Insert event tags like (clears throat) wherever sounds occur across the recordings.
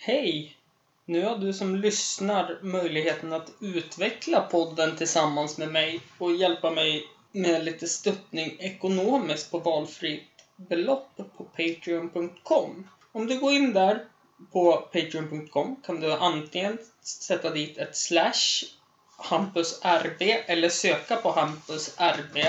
Hej! Nu har du som lyssnar möjligheten att utveckla podden tillsammans med mig och hjälpa mig med lite stöttning ekonomiskt på valfritt belopp på Patreon.com. Om du går in där på Patreon.com kan du antingen sätta dit ett slash Hampus RB eller söka på Hampus RB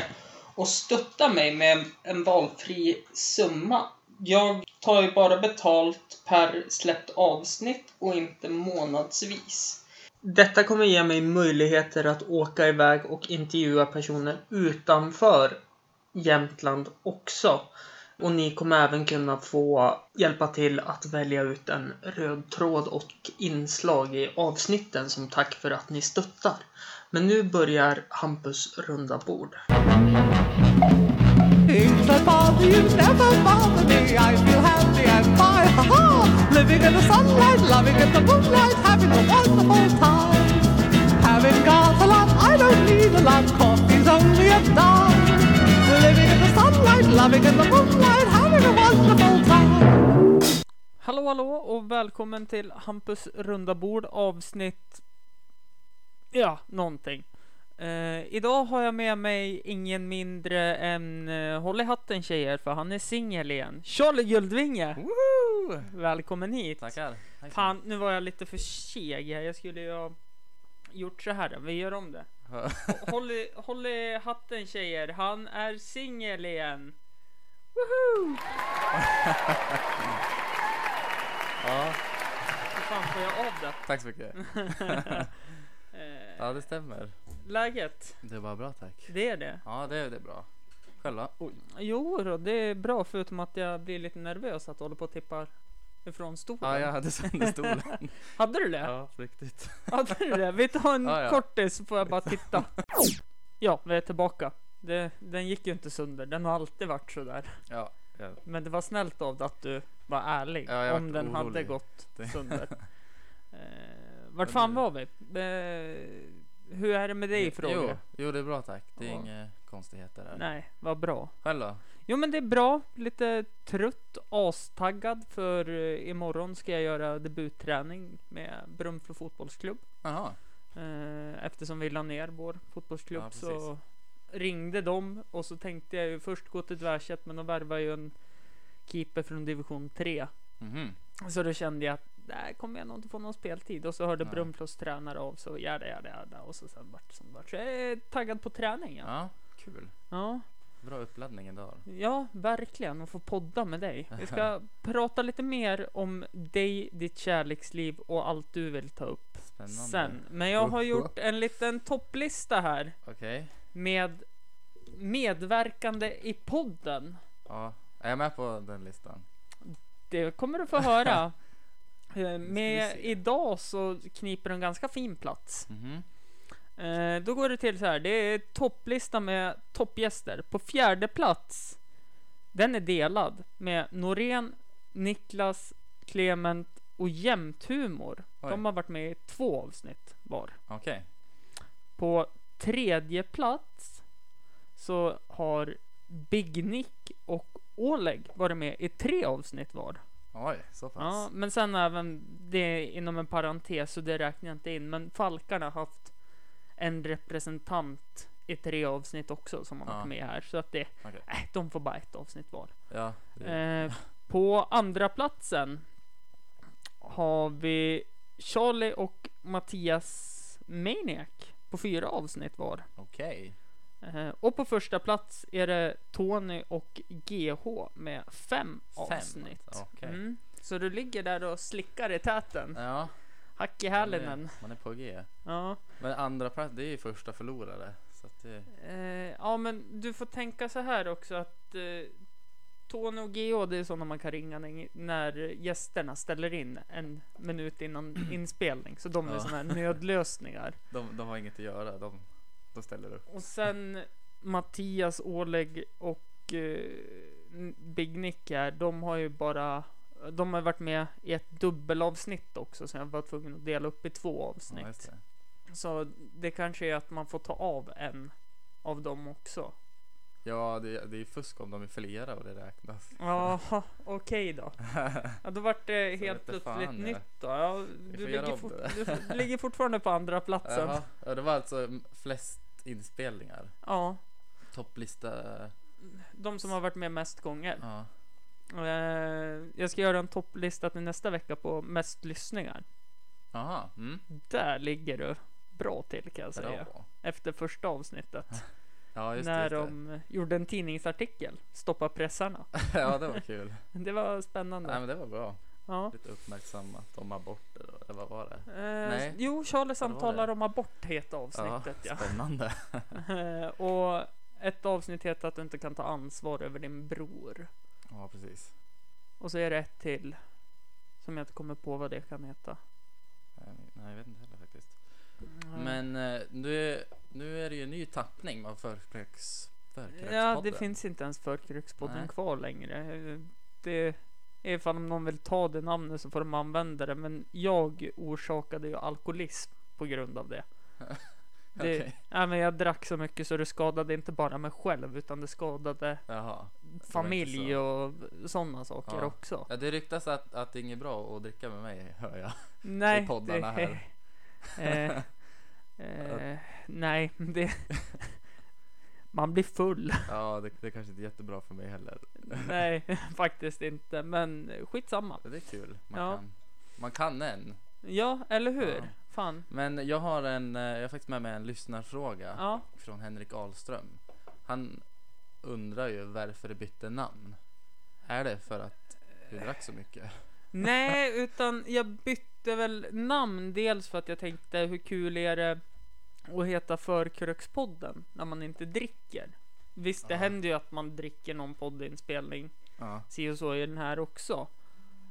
och stötta mig med en valfri summa. Jag tar ju bara betalt per släppt avsnitt och inte månadsvis. Detta kommer ge mig möjligheter att åka iväg och intervjua personer utanför Jämtland också. Och ni kommer även kunna få hjälpa till att välja ut en röd tråd och inslag i avsnitten som tack för att ni stöttar. Men nu börjar Hampus runda bord. Things that bother you never bother me. I feel happy and fine. Ha ha! Living in the sunlight, loving in the moonlight, having a wonderful time. Having got a lot, I don't need a lot. Coffee's only a dime. Living in the sunlight, loving in the moonlight, having a wonderful time. Hallå hallå och välkommen till Hampus runda bord avsnitt Ja, någonting. Eh, idag har jag med mig ingen mindre än uh, Håll i hatten tjejer för han är singel igen. Charlie Guldvinge! Välkommen hit! Tackar. Tack. Fan, nu var jag lite för seg här. Jag skulle ju ha gjort så här. Vi gör om det. Håll i, håll i hatten tjejer. Han är singel igen. Woho! (laughs) ja, Hur fan får jag av det? tack så mycket. (laughs) (laughs) Ja, det stämmer. Läget? Det var bra tack. Det är det. Ja, det, det är bra. Själva? Oj. Jo då, det är bra förutom att jag blir lite nervös att håller på och tippar ifrån stolen. Ja, jag hade sönder stolen. (laughs) Hade du det? ja, på riktigt. Hade du det? Vi tar en Ja, ja. kortis så får jag bara titta. (laughs) Ja, vi är tillbaka. Det, den gick ju inte sönder. Den har alltid varit sådär. Ja, ja. Men det var snällt av dig att du var ärlig Ja, jag om vart den hade orolig. gått Det- sönder. (laughs) eh, vart fan det- var vi? Eh, hur är det med dig Jo, frågor? jo, det är bra tack. Det är Ja. inga konstigheter där. Nej, vad bra. Själv då? Jo men det är bra, lite trött, astaggad för eh, imorgon ska jag göra debutträning med Brunflo fotbollsklubb. Jaha. Eh, eftersom vi la ner vår fotbollsklubb Ja, så ringde de och så tänkte jag ju först gå till Dvärset men de värvade ju en keeper från division 3. Mhm. Så då kände jag att där kommer jag nog inte få någon speltid och så hörde Nej. Brunflos tränare av så jada jada jada och så sen vart som vart. Så jag är taggad på träningen. Ja. Ja, kul. ja. Bra uppladdning idag. Ja, verkligen. Att få podda med dig. Vi ska (laughs) prata lite mer om dig, ditt kärleksliv och allt du vill ta upp Spännande. sen. Men jag har gjort en liten topplista här Okej. med medverkande i podden. Ja. Är jag med på den listan? Det kommer du få höra. (laughs) Eh, Med idag så kniper en ganska fin plats. Mhm. Eh, Då går det till så här. Det är topplista med toppgäster. På fjärde plats. Den är delad med Norén, Niklas, Clement och Jämthumor. Oj. De har varit med i två avsnitt var. Okej. På tredje plats så har Big Nick och Oleg varit med i tre avsnitt var. Oj, så pass. Ja, men sen även det inom en parentes så det räknar jag inte in. Men Falkarna har haft en representant i tre avsnitt också som har varit Ja. med här. Så att det, Okej. äh, de får bara ett avsnitt var. Ja. Eh, på andra platsen har vi Charlie och Mattias Maniac på fyra avsnitt var. Okej. Eh, och på första plats är det Tony och GH med fem, Fem, avsnitt. okej. Mm. Så du ligger där och slickar i täten. Ja. Hack i hälinen. Man är på G. Ja. Men andra plats, det är ju första förlorare. Så det... Eh, ja, men du får tänka så här också att eh, Tony och GH det är sådana man kan ringa när, när gästerna ställer in en minut innan (clears throat) inspelning. Så de är Ja. sådana här nödlösningar. De, de har inget att göra. De, de ställer upp. Och sen Mattias, Oleg och eh, Big Nick här, de har ju bara de har varit med i ett dubbelavsnitt också så jag var tvungen att dela upp i två Ja, avsnitt. just det. så det kanske är att man får ta av en av dem också. Ja, det, det är fusk om de är flera och det räknas. Jaha, (laughs) okej då. (laughs) Ja, då vart det helt plötsligt nytt då. Ja, du, ligger det. du ligger fortfarande på andra platsen. Ja, det var alltså flest inspelningar. Ja, Topplista. de som har varit med mest gånger. Ja. Eh, jag ska göra en topplista till nästa vecka på mest lyssningar. Aha, mm. Där ligger du bra till kan jag säga. Bra. Efter första avsnittet. (laughs) Ja, just när Just de gjorde en tidningsartikel. Stoppa pressarna. (laughs) ja, det var kul. (laughs) Det var spännande. Nej, men det var bra. ja. Lite uppmärksammat om aborter eller vad var det? Eh, Nej. Jo, Charlie Ja, samtalar om abort heter avsnittet ja. Spännande. (laughs) Eh, och ett avsnitt heter att du inte kan ta ansvar över din bror. Ja, precis. Och så är det ett till. Som jag inte kommer på vad det kan heta. Nej, jag vet inte heller faktiskt. Mm. Men eh, nu, nu är det ju en ny tappning av förkröks, Ja, det finns inte ens Förkrökspodden Nej. kvar längre. Det är ifall om någon vill ta det namnet så får de använda det. Men jag orsakade ju alkoholism på grund av det. (laughs) det Okej. ja, men jag drack så mycket så det skadade inte bara mig själv utan det skadade Jaha. familj så. och sådana saker Ja. också. Ja, det ryktas att, att det är inget bra att dricka med mig, hör jag. Nej, i poddarna här. (laughs) eh, (laughs) eh, nej, (laughs) det... Man blir full. Ja, det, det kanske inte är jättebra för mig heller. (laughs) nej, faktiskt inte. Men skitsamma. Det är kul. Man, Ja. kan, man kan en. Ja, eller hur? Ja. Fan. Men jag har en, eh, jag har faktiskt med mig en lyssnarfråga Ja. från Henrik Ahlström. Han undrar ju varför det bytte namn. Är det för att du drack så mycket? Nej, utan jag bytte väl namn. Dels för att jag tänkte hur kul är det att heta Förkrökspodden när man inte dricker. Visst, det händer ju att man dricker någon poddinspelning. Ja. Si och så i den här också.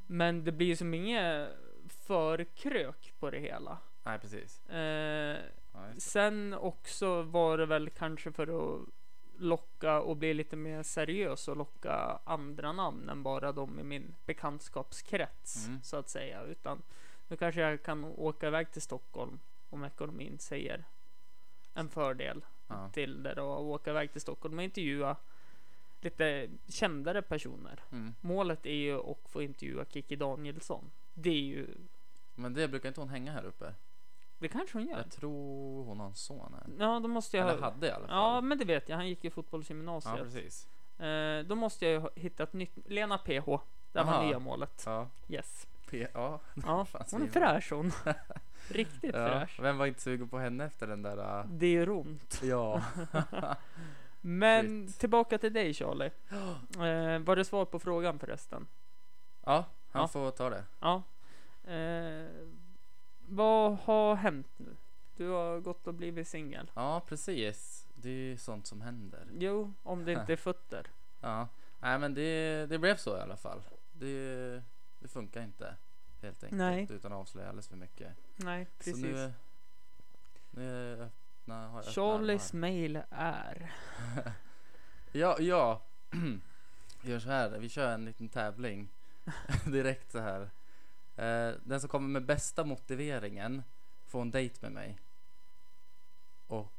Men det blir ju som inget förkrök på det hela. Nej, precis. Eh, Ja, sen också var det väl kanske för att locka och bli lite mer seriös och locka andra namn än bara de i min bekantskapskrets Mm. så att säga. Utan nu kanske jag kan åka iväg till Stockholm om ekonomin säger en fördel Ja. till det då. Och åka iväg till Stockholm och intervjua lite kändare personer. Mm. Målet är ju att få intervjua Kiki Danielsson. Det är ju, Men det brukar inte hon hänga här uppe? det kanske hon gör. Jag tror hon har en son här. Ja, då måste jag Eller hade i alla fall. Ja, men det vet jag. Han gick ju ja fotbollsgymnasiet. precis. eh, då måste jag hitta ett nytt. Lena PH. Det var nya målet. Ja. Yes. P- ja. (laughs) Ja, hon är fräsch hon. (laughs) Riktigt ja. fräsch. Vem var inte sugen på henne efter den där? äh, Det gör ont. Ja. (laughs) Men Shit. tillbaka till dig Charlie. (gasps) Eh, var det svar på frågan förresten? ja, han Ja. får ta det. Ja. Eh, vad har hänt nu? Du har gått och blivit singel. Ja, precis. Det är ju sånt som händer. Jo, om det inte är fötter. Ja, nej men det, det blev så i alla fall. Det, det funkar inte helt enkelt Nej. utan att avslöja alldeles för mycket. Nej, precis. Så nu, nu öppna, har jag Charlies mail är. (laughs) Ja, ja. (clears throat) Gör så här, vi kör en liten tävling (laughs) direkt så här. Eh, den som kommer med bästa motiveringen får en dejt med mig. Och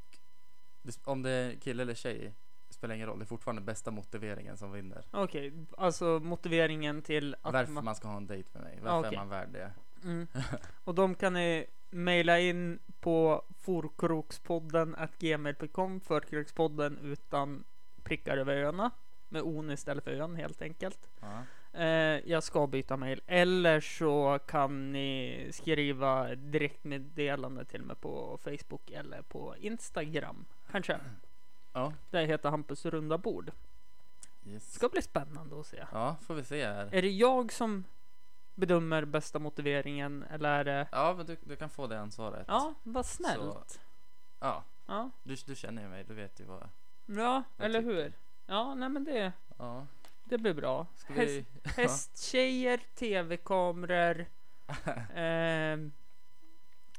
om det är kille eller tjej spelar ingen roll, det är fortfarande bästa motiveringen som vinner. Okej, alltså motiveringen till att Varför man... man ska ha en dejt med mig, varför okej. är man värd det? Mm. (laughs) Och de kan ni mejla in på forkrokspodden gmail.com Förkrokspodden utan prickar över öarna. Med on istället för ön helt enkelt. Ja. Eh, jag ska byta mejl. Eller så kan ni skriva direktmeddelande till mig på Facebook eller på Instagram. Kanske. Ja, Där heter Hampus runda bord. yes. Ska bli spännande att se. ja, får vi se här. Är det jag som bedömer bästa motiveringen eller är det... Ja, men du, du kan få det ansvaret. Ja, vad snällt. Så, ja, Ja, du, du känner ju mig, du vet ju vad. ja Jag eller tycker. hur? Ja, nej men det, Ja, det blir bra. ska Häst, vi... (laughs) hästtjejer, tv-kameror, (laughs) ehm,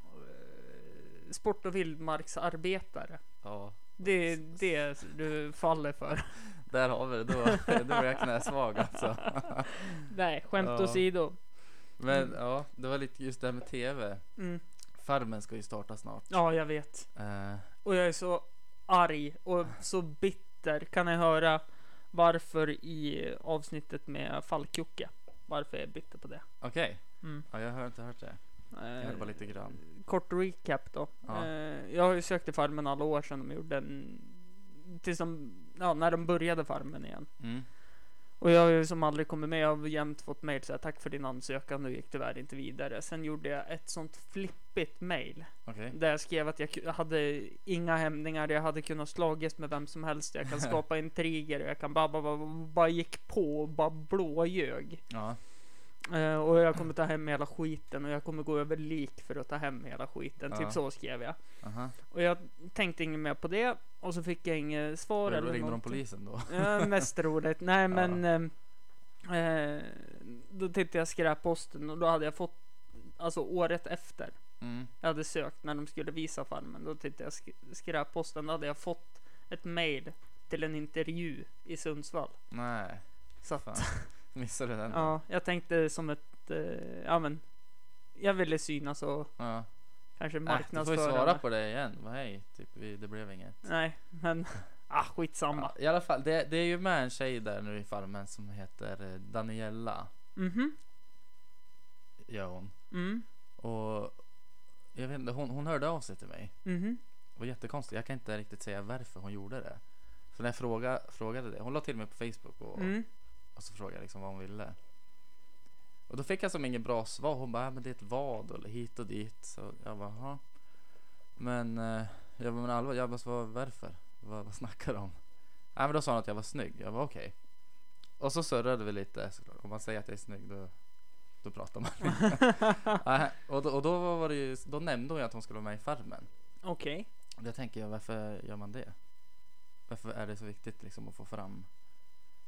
eh, sport och vildmarksarbetare. Ja, Det är det du faller för. (laughs) där har vi det. Då, då är jag knäsvag alltså. (laughs) Nej, skämt Ja. åsido. Men ja, det var lite just det här med TV. Mm. Farmen ska ju starta snart. Ja, jag vet. Eh, Och jag är så arg och så bitter kan ni höra varför i avsnittet med Falkjocke. Varför jag är bitter på det. Okej. Mm. Ja, jag har inte hört det. Jag hörde bara lite grann. Kort recap då. Ja. Eh, jag har ju sökt till Farmen alla år sedan de gjorde en... Tills de, ja, när de började Farmen igen. Mm. Och jag har ju som aldrig kommit med. Jag har jämt fått mejl såhär, tack för din ansökan, du gick tyvärr inte vidare. Sen gjorde jag ett sånt flippigt mejl. Okej. Där jag skrev att jag hade inga hämningar, jag hade kunnat slagits med vem som helst. Jag kan (laughs) skapa intriger, jag kan bara, bara, bara, bara gick på och bara blåljög. Ja. Eh, och jag kommer ta hem hela skiten och jag kommer gå över lik för att ta hem hela skiten. Ja. Typ så skrev jag. Aha. Och jag tänkte inget mer på det. Och så fick jag inget svar eller ringde de polisen då? Ja, mest roligt. Nej (laughs) men ehm, eh, Då tittade jag skräpposten och då hade jag fått Alltså året efter Mm. Jag hade sökt när de skulle visa farmen Då tittade jag sk- skräpposten Då hade jag fått ett mail Till en intervju i Sundsvall Nej, Så att. (laughs) Missade den? ja, jag tänkte som ett eh, Ja men Jag ville synas och ja. kanske Äh, du får ju marknadsföra svara mig. på det igen. Vad hej, typ vi, det blev inget. Nej men (laughs) Ah skitsamma Ja, I alla fall, det, det är ju med en tjej där nu i Farmen som heter eh, Daniela. Mhm Gör hon. mm. Och jag vet inte, hon, hon hörde av sig till mig. Mhm Det var jättekonstigt. Jag kan inte riktigt säga varför hon gjorde det. Så när jag fråga, frågade det, hon la till mig på Facebook och, mm. Och så frågade jag liksom vad hon ville. Och då fick jag som inget bra svar. Hon bara, "Ja, men det är ett vad eller hit och dit. Så jag bara, "Jaha." Men eh, jag bara, men allvar, jag bara, vad, varför? Vad, vad snackar du om? Nej men då sa hon att jag var snygg. Jag var okej. Och så surrade vi lite. såklart. Om man säger att jag är snygg då, då pratar man. (laughs) Nej, och, då, och då var det ju, då nämnde hon ju att hon skulle vara med i Farmen. Okej Och Då tänker jag, varför gör man det? Varför är det så viktigt liksom att få fram?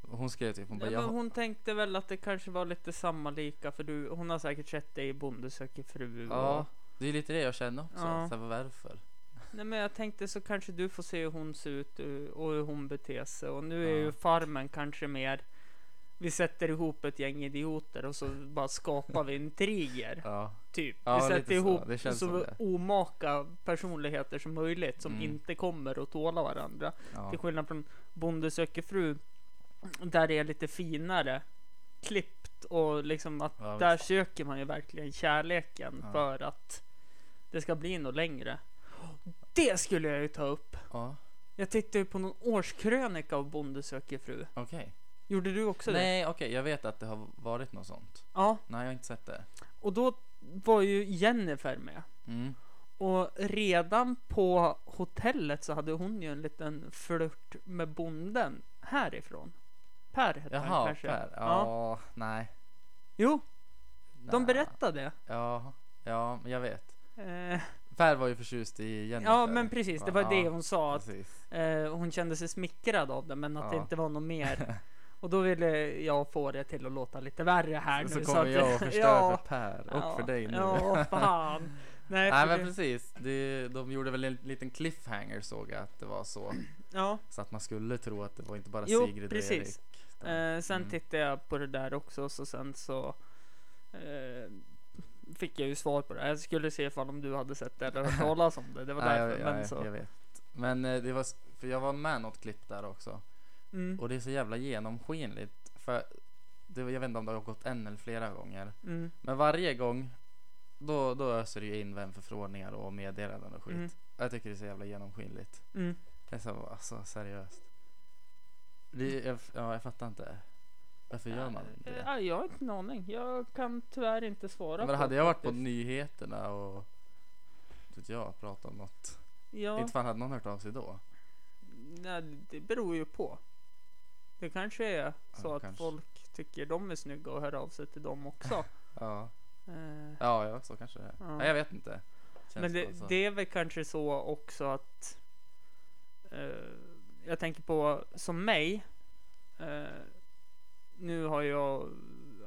Hon skrev typ, hon bara, jag, men hon tänkte väl att det kanske var lite samma lika för du, hon har säkert sett dig i Bonde söker fru. ja, Och, det är lite det jag känner också. Ja. Så här, varför? nej men jag tänkte så kanske du får se hur hon ser ut och hur hon beter sig. Och nu är Ja. ju farmen kanske mer vi sätter ihop ett gäng idioter och så bara skapar vi intriger. Ja, Typ. Ja, vi sätter så. ihop så det. omaka personligheter som möjligt som Mm. inte kommer att tåla varandra. ja, Till skillnad från Bonde söker fru. Där det är lite finare klippt och liksom att Ja, där söker man ju verkligen kärleken Ja. för att det ska bli något längre. Det skulle jag ju ta upp. ja, Jag tittade ju på någon årskrönika av Bonde söker fru. okej. Gjorde du också det? Nej, okej, jag vet att det har varit något sånt. Ja, Nej, jag har inte sett det. och då var ju Jennifer med. Mm. Och redan på hotellet så hade hon ju en liten flört med bonden härifrån. Per hette han Jaha, kanske. Per. Ja, nej. Jo, de Nej. berättade. Ja, ja, jag vet. Eh, Per var ju förtjust i Jennifer. ja, men precis. Det var det hon sa. Att, Precis. eh, hon kände sig smickrad av det, men att det Ja. inte var något mer. (laughs) Och då ville jag få det till att låta lite värre här Så nu. kommer att- jag och (laughs) förstör för Per och ja, för dig nu. Ja, fan. (laughs) Nej, Nej men precis, det, de gjorde väl en liten cliffhanger såg jag att det var så. ja. Så att man skulle tro att det var inte bara Jo, Sigrid och precis. Erik. Eh, sen Mm. tittade jag på det där också, så sen så eh, fick jag ju svar på det. Jag skulle se ifall om du hade sett det eller hört (laughs) talas om det. Det var därför. men jag, så. jag vet. Men eh, det var, för jag var med något klipp där också. Mm, Och det är så jävla genomskinligt. För det, jag vet inte om det har gått en eller flera gånger. mm, Men varje gång då, då öser ju in vänförfrågningar och meddelanden och skit. Mm. Jag tycker det är så jävla genomskinligt. mm. Det är så, alltså seriöst. Det, jag, ja, jag fattar inte. Varför gör man det? Ja, jag har inte en aning. Jag kan tyvärr inte svara Men på hade jag varit på faktiskt. nyheterna och vet jag, pratat om något. Ja, Inte fan hade någon hört av sig då. nej, det beror ju på. Det kanske är så Ja, att kanske. folk tycker de är snygga och hör av sig till dem också. (laughs) Ja, Eh, ja, ja så kanske det är. Ja. Nej, jag vet inte. Känns Men det, det är väl kanske så också att eh, jag tänker på som mig. eh, nu har jag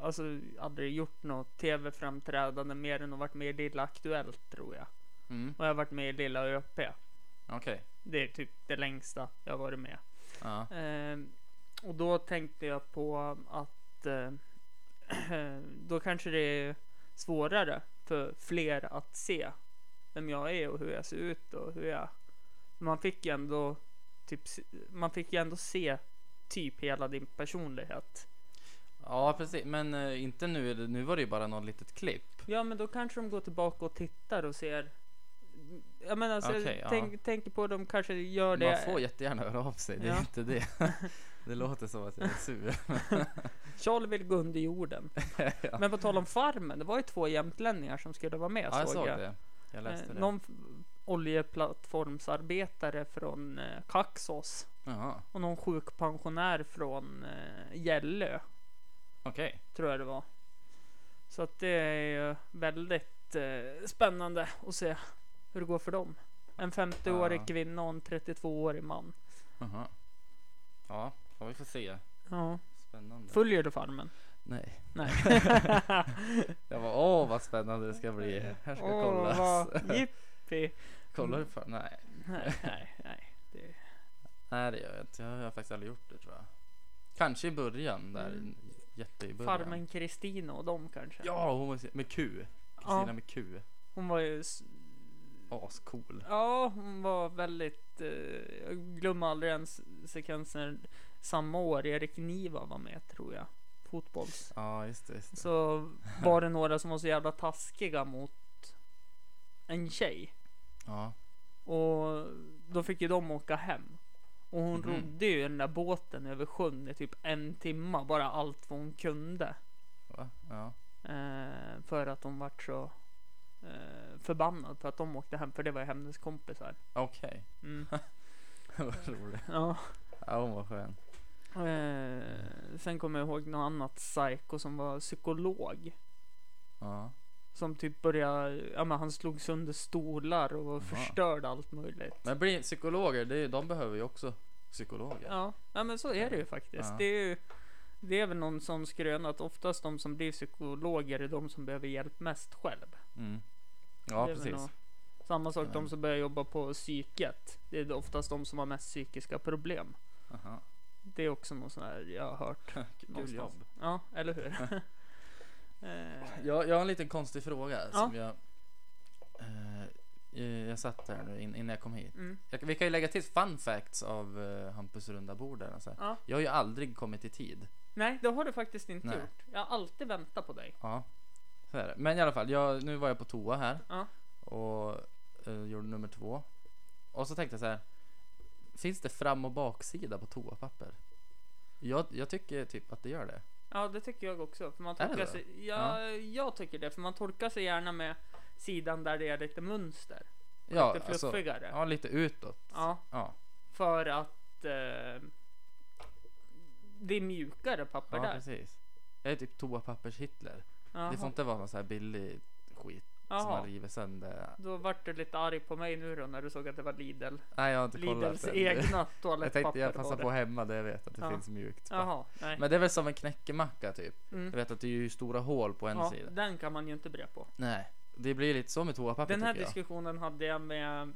alltså aldrig gjort något tv-framträdande mer än att varit med i Lilla Aktuellt tror jag. Mm, Och jag har varit med i Lilla ÖP. okej. Det är typ det längsta jag varit med. Ja. Eh, och då tänkte jag på att eh, (clears throat) då kanske det är svårare för fler att se vem jag är och hur jag ser ut och hur jag... Man fick ju ändå typ, man fick ju ändå se typ hela din personlighet. Ja, precis. Men eh, inte nu. Nu var det ju bara något litet klipp. Ja, men då kanske de går tillbaka och tittar och ser. Jag menar, alltså, Okej, ja. tänk, tänker på de kanske gör det. Man får jättegärna höra av sig. Det är Ja. inte det. (laughs) det låter som att jag är sur. (laughs) Charlie vill gå under jorden. (laughs) ja. Men på tal om Farmen, det var ju två jämtlänningar som skulle vara med ja, jag såg såg jag. det. Jag läste Eh, det. någon f- oljeplattformsarbetare från eh, Kaxås Jaha, och någon sjukpensionär från eh, Gällö, okej. tror jag det var. Så att det är ju väldigt eh, spännande att se hur det går för dem. En 50-årig Ja. kvinna och en 32-årig man. Jaha. Ja, ja, vi får se. Ja. Spännande. Följer du Farmen? Nej. Nej. (laughs) Jag var åh vad spännande det ska bli. Här ska (laughs) Åh, kollas. vad (laughs) jippi. Kollar du för? Nej. Nej, (laughs) nej, nej. Det... Nej det gör jag inte. Jag har faktiskt aldrig gjort det tror jag. Kanske i början där. Mm. Jätte i början. Farmen Kristina och dem kanske? Ja, hon var med Q. Kristina Ja. med Q. Hon var ju... Ascool. Ja, hon var väldigt... Eh, jag glömmer aldrig en s- sekvens när samma år Erik Niva var med tror jag. Fotbolls. Ja just det. Just det. Så var det några som var så jävla taskiga mot en tjej. Ja. Och då fick ju de åka hem. Och hon Mhm. rodde ju den där båten över sjön i typ en timma. Bara allt vad hon kunde. Va? Ja. Eh, för att hon vart så eh, förbannad för att de åkte hem. För det var ju hennes kompisar. Okej. Mm. (laughs) Vad roligt. Ja. Ja hon var skön. Eh, sen kommer jag ihåg något annat psycho som var psykolog. Ja. Som typ började, ja men han slog sönder stolar och förstörde allt möjligt. Men blir psykologer, det är, de behöver ju också psykologer. Ja, ja men så är det ju faktiskt. Ja. Det är ju det är väl någon sån skröna att oftast de som blir psykologer är de som behöver hjälp mest själv. Mm. Ja precis. nog Samma sak de som börjar jobba på psyket. Det är oftast de som har mest psykiska problem. Aha. Det är också något sån här jag har hört. (laughs) Kul jobb. Ja, eller hur? (laughs) eh, Jag, jag har en liten konstig fråga Ja. som jag... Eh, eh, jag satt här nu in, innan jag kom hit. mm, Jag, vi kan ju lägga till fun facts av eh, Hampus runda bord där. Alltså. ja. Jag har ju aldrig kommit i tid. Nej, det har du faktiskt inte Nej. gjort. Jag har alltid väntat på dig. Ja, så är det. Men i alla fall, jag, nu var jag på toa här Ja. och eh, gjorde nummer två. Och så tänkte jag så här. Finns det fram och baksida på toapapper? Jag, jag tycker typ att det gör det. Ja, det tycker jag också. För man torkar sig, ja, jag tycker det. För man torkar sig gärna med sidan där det är lite mönster. Ja, lite alltså, fluffigare. ja lite utåt. Ja, Ja, för att eh, det är mjukare papper ja där. precis. Jag är typ toapappers-Hitler. Det får inte vara någon så här billig skit som Jaha. man river sönder. Då vart du lite arg på mig nu då när du såg att det var Lidl. Nej, jag har inte kollat Lidls än. egna (laughs) Jag toalettpapper tänkte jag passar det. på hemma där jag vet att det Ja. finns mjukt. Nej. Men det är väl som en knäckemacka typ. Mm. Jag vet att det är ju stora hål på en Ja, sida. den kan man ju inte bre på. Nej, det blir lite så med toapapper Den här jag. diskussionen hade jag med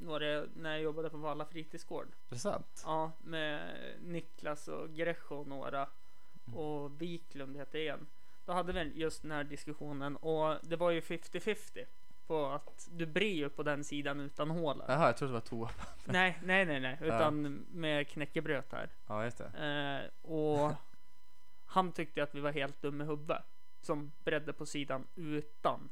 några när jag jobbade på Valla fritidsgård. Är det sant? Ja, med Niklas och Grecho och några. Mm. Och Wiklund heter en. Då hade vi just den här diskussionen och det var ju 50-50 på att du brer ju på den sidan utan hålen. Jaha, jag trodde det var toapapper. (laughs) Nej, nej, nej, nej, utan med knäckebröd här. Ja, just det. Eh, och (laughs) han tyckte att vi var helt dumma i huvudet som bredde på sidan utan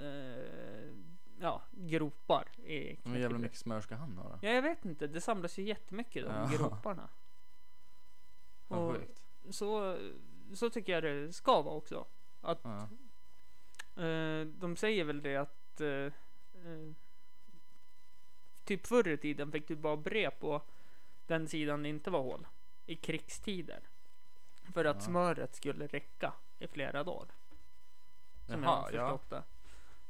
eh, ja, gropar i Men jävla mycket smör ska han ha då? Ja, jag vet inte. Det samlas ju jättemycket de Ja. groparna. Vad Och sjukt. så, så tycker jag det ska vara också. Att Ja. eh, de säger väl det att eh, eh, typ förr i tiden fick du bara bre på den sidan det inte var hål i krigstider. För att Ja. smöret skulle räcka i flera dagar. Som jag Jaha, har ja. förstått det.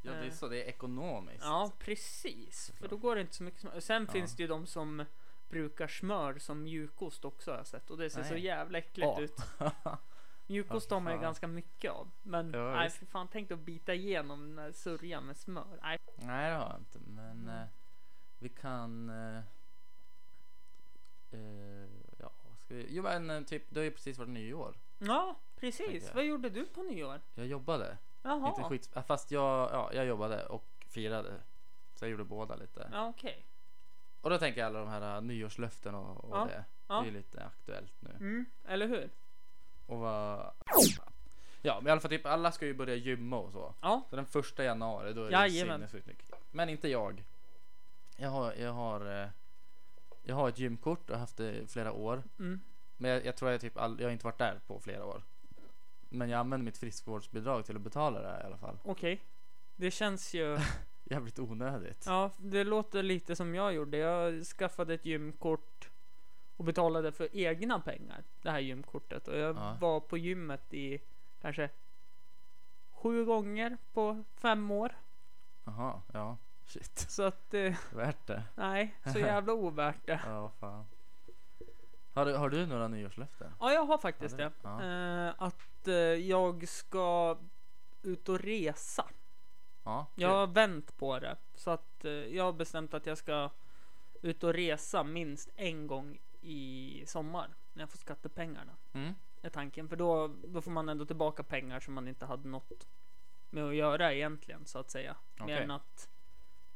ja, det är så. Det är ekonomiskt. Ja, precis. För då går det inte så mycket smör. Sen Ja. finns det ju de som brukar smör som mjukost också har jag sett. Och det ser så Nej. jävla äckligt Ja. ut. (laughs) Mjukost har man ju ganska mycket av. Men Ja, nej, visst. för fan tänk att bita igenom den sörjan med smör. Nej. Nej, det har jag inte. Men Mm. eh, vi kan... Eh, eh, ja, vad ska vi... Jo, men eh, typ, det har ju precis varit nyår. Ja, Tänker precis. jag. Vad gjorde du på nyår? Jag jobbade. Jaha. Inte skit... äh, Fast jag, ja, jag jobbade och firade. Så jag gjorde båda lite. Ja, okej. Och då tänker jag alla de här uh, nyårslöften och, och Ja, det. Det är ju lite aktuellt nu. Mm, eller hur? Och vad... Ja, men i alla fall typ alla ska ju börja gymma och så. Ja, Så den första januari då är det Jajamän. sinnessjukt mycket. Men inte jag. Jag har, jag har, eh, jag har ett gymkort och har haft det i flera år. mm. Men jag, jag tror jag typ all, jag har inte varit där på flera år. Men jag använder mitt friskvårdsbidrag till att betala det här i alla fall. okej. Det känns ju... (laughs) Jävligt onödigt. Ja, det låter lite som jag gjorde. Jag skaffade ett gymkort och betalade för egna pengar. Det här gymkortet. Och jag Ja. var på gymmet i kanske sju gånger på fem år. Jaha, ja. Shit. Så att, eh, Värt det. nej, så jävla ovärt det. Ja, fan. Har du, har du några nyårslöften? Ja, jag har faktiskt Ja, det. ja. Eh, att eh, jag ska ut och resa. Ja. Jag har vänt på det. Så att eh, jag har bestämt att jag ska ut och resa minst en gång i sommar. När jag får skattepengarna. Mm. Är tanken. För då, då får man ändå tillbaka pengar som man inte hade något med att göra egentligen så att säga. Mer Okej. än att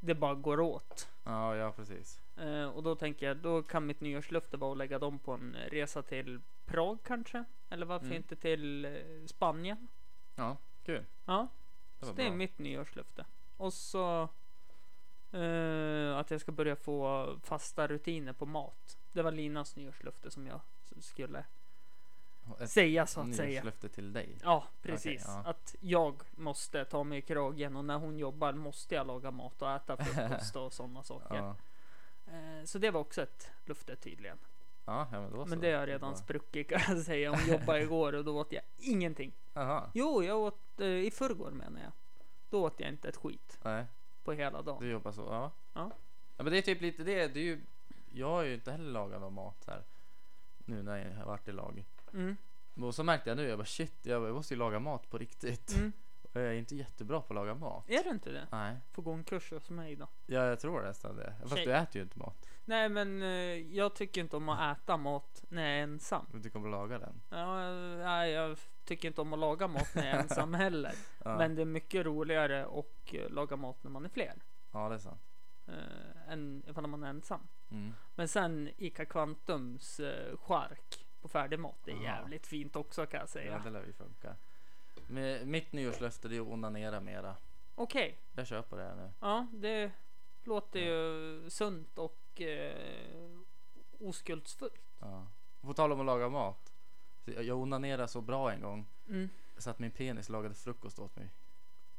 det bara går åt. Ja, ja precis. Eh, och då tänker jag, då kan mitt nyårslöfte vara att lägga dem på en resa till Prag kanske. Eller varför Mm. inte till eh, Spanien. Ja, kul. Ja, Det så var det är bra. mitt nyårslöfte. Och så att jag ska börja få fasta rutiner på mat. Det var Linas nyårslöfte som jag skulle Ett säga så att säga. nyårslöfte till dig. Ja, precis. ja. Att jag måste ta mig i kragen och när hon jobbar måste jag laga mat och äta frukost och (laughs) sådana saker. Ja. Eh, så det var också ett löfte tydligen. Ja, ja, men. Men det har redan spruckit kan jag säga. Hon jobbade (laughs) igår och då åt jag ingenting. Jaha, Jo, jag åt eh, i förrgår menar jag. Då åt jag inte ett skit nej. på hela dagen. Du jobbar så, ja. Ja. Ja men det är typ lite det, det är ju Jag har ju inte heller lagat någon mat här Nu när jag har varit i lag Mm, Och så märkte jag nu, jag bara shit, jag måste ju laga mat på riktigt mm. Och jag är inte jättebra på att laga mat Är du inte det? Nej, Får gå en kurs hos mig då. ja, jag tror nästan det Fast Tjej. du äter ju inte mat Nej, men eh, jag tycker inte om att äta mat när jag är ensam. Du tycker om att laga den Ja, nej, jag tycker inte om att laga mat när jag är ensam (laughs) heller. ja. Men det är mycket roligare att eh, laga mat när man är fler. ja, det är sant Eh, än ifall man är ensam. mm. Men sen Ica Quantums eh, chark på färdigmat. Det är Aha. jävligt fint också kan jag Ja, säga. det lär ju funka Med, Mitt nyårslöfte det är att onanera mera Okej, Jag köper det här nu ja det låter ju sunt och eh, oskuldsfullt. ja. På tal om att laga mat Jag onanerade så bra en gång Mm. Så att min penis lagade frukost åt mig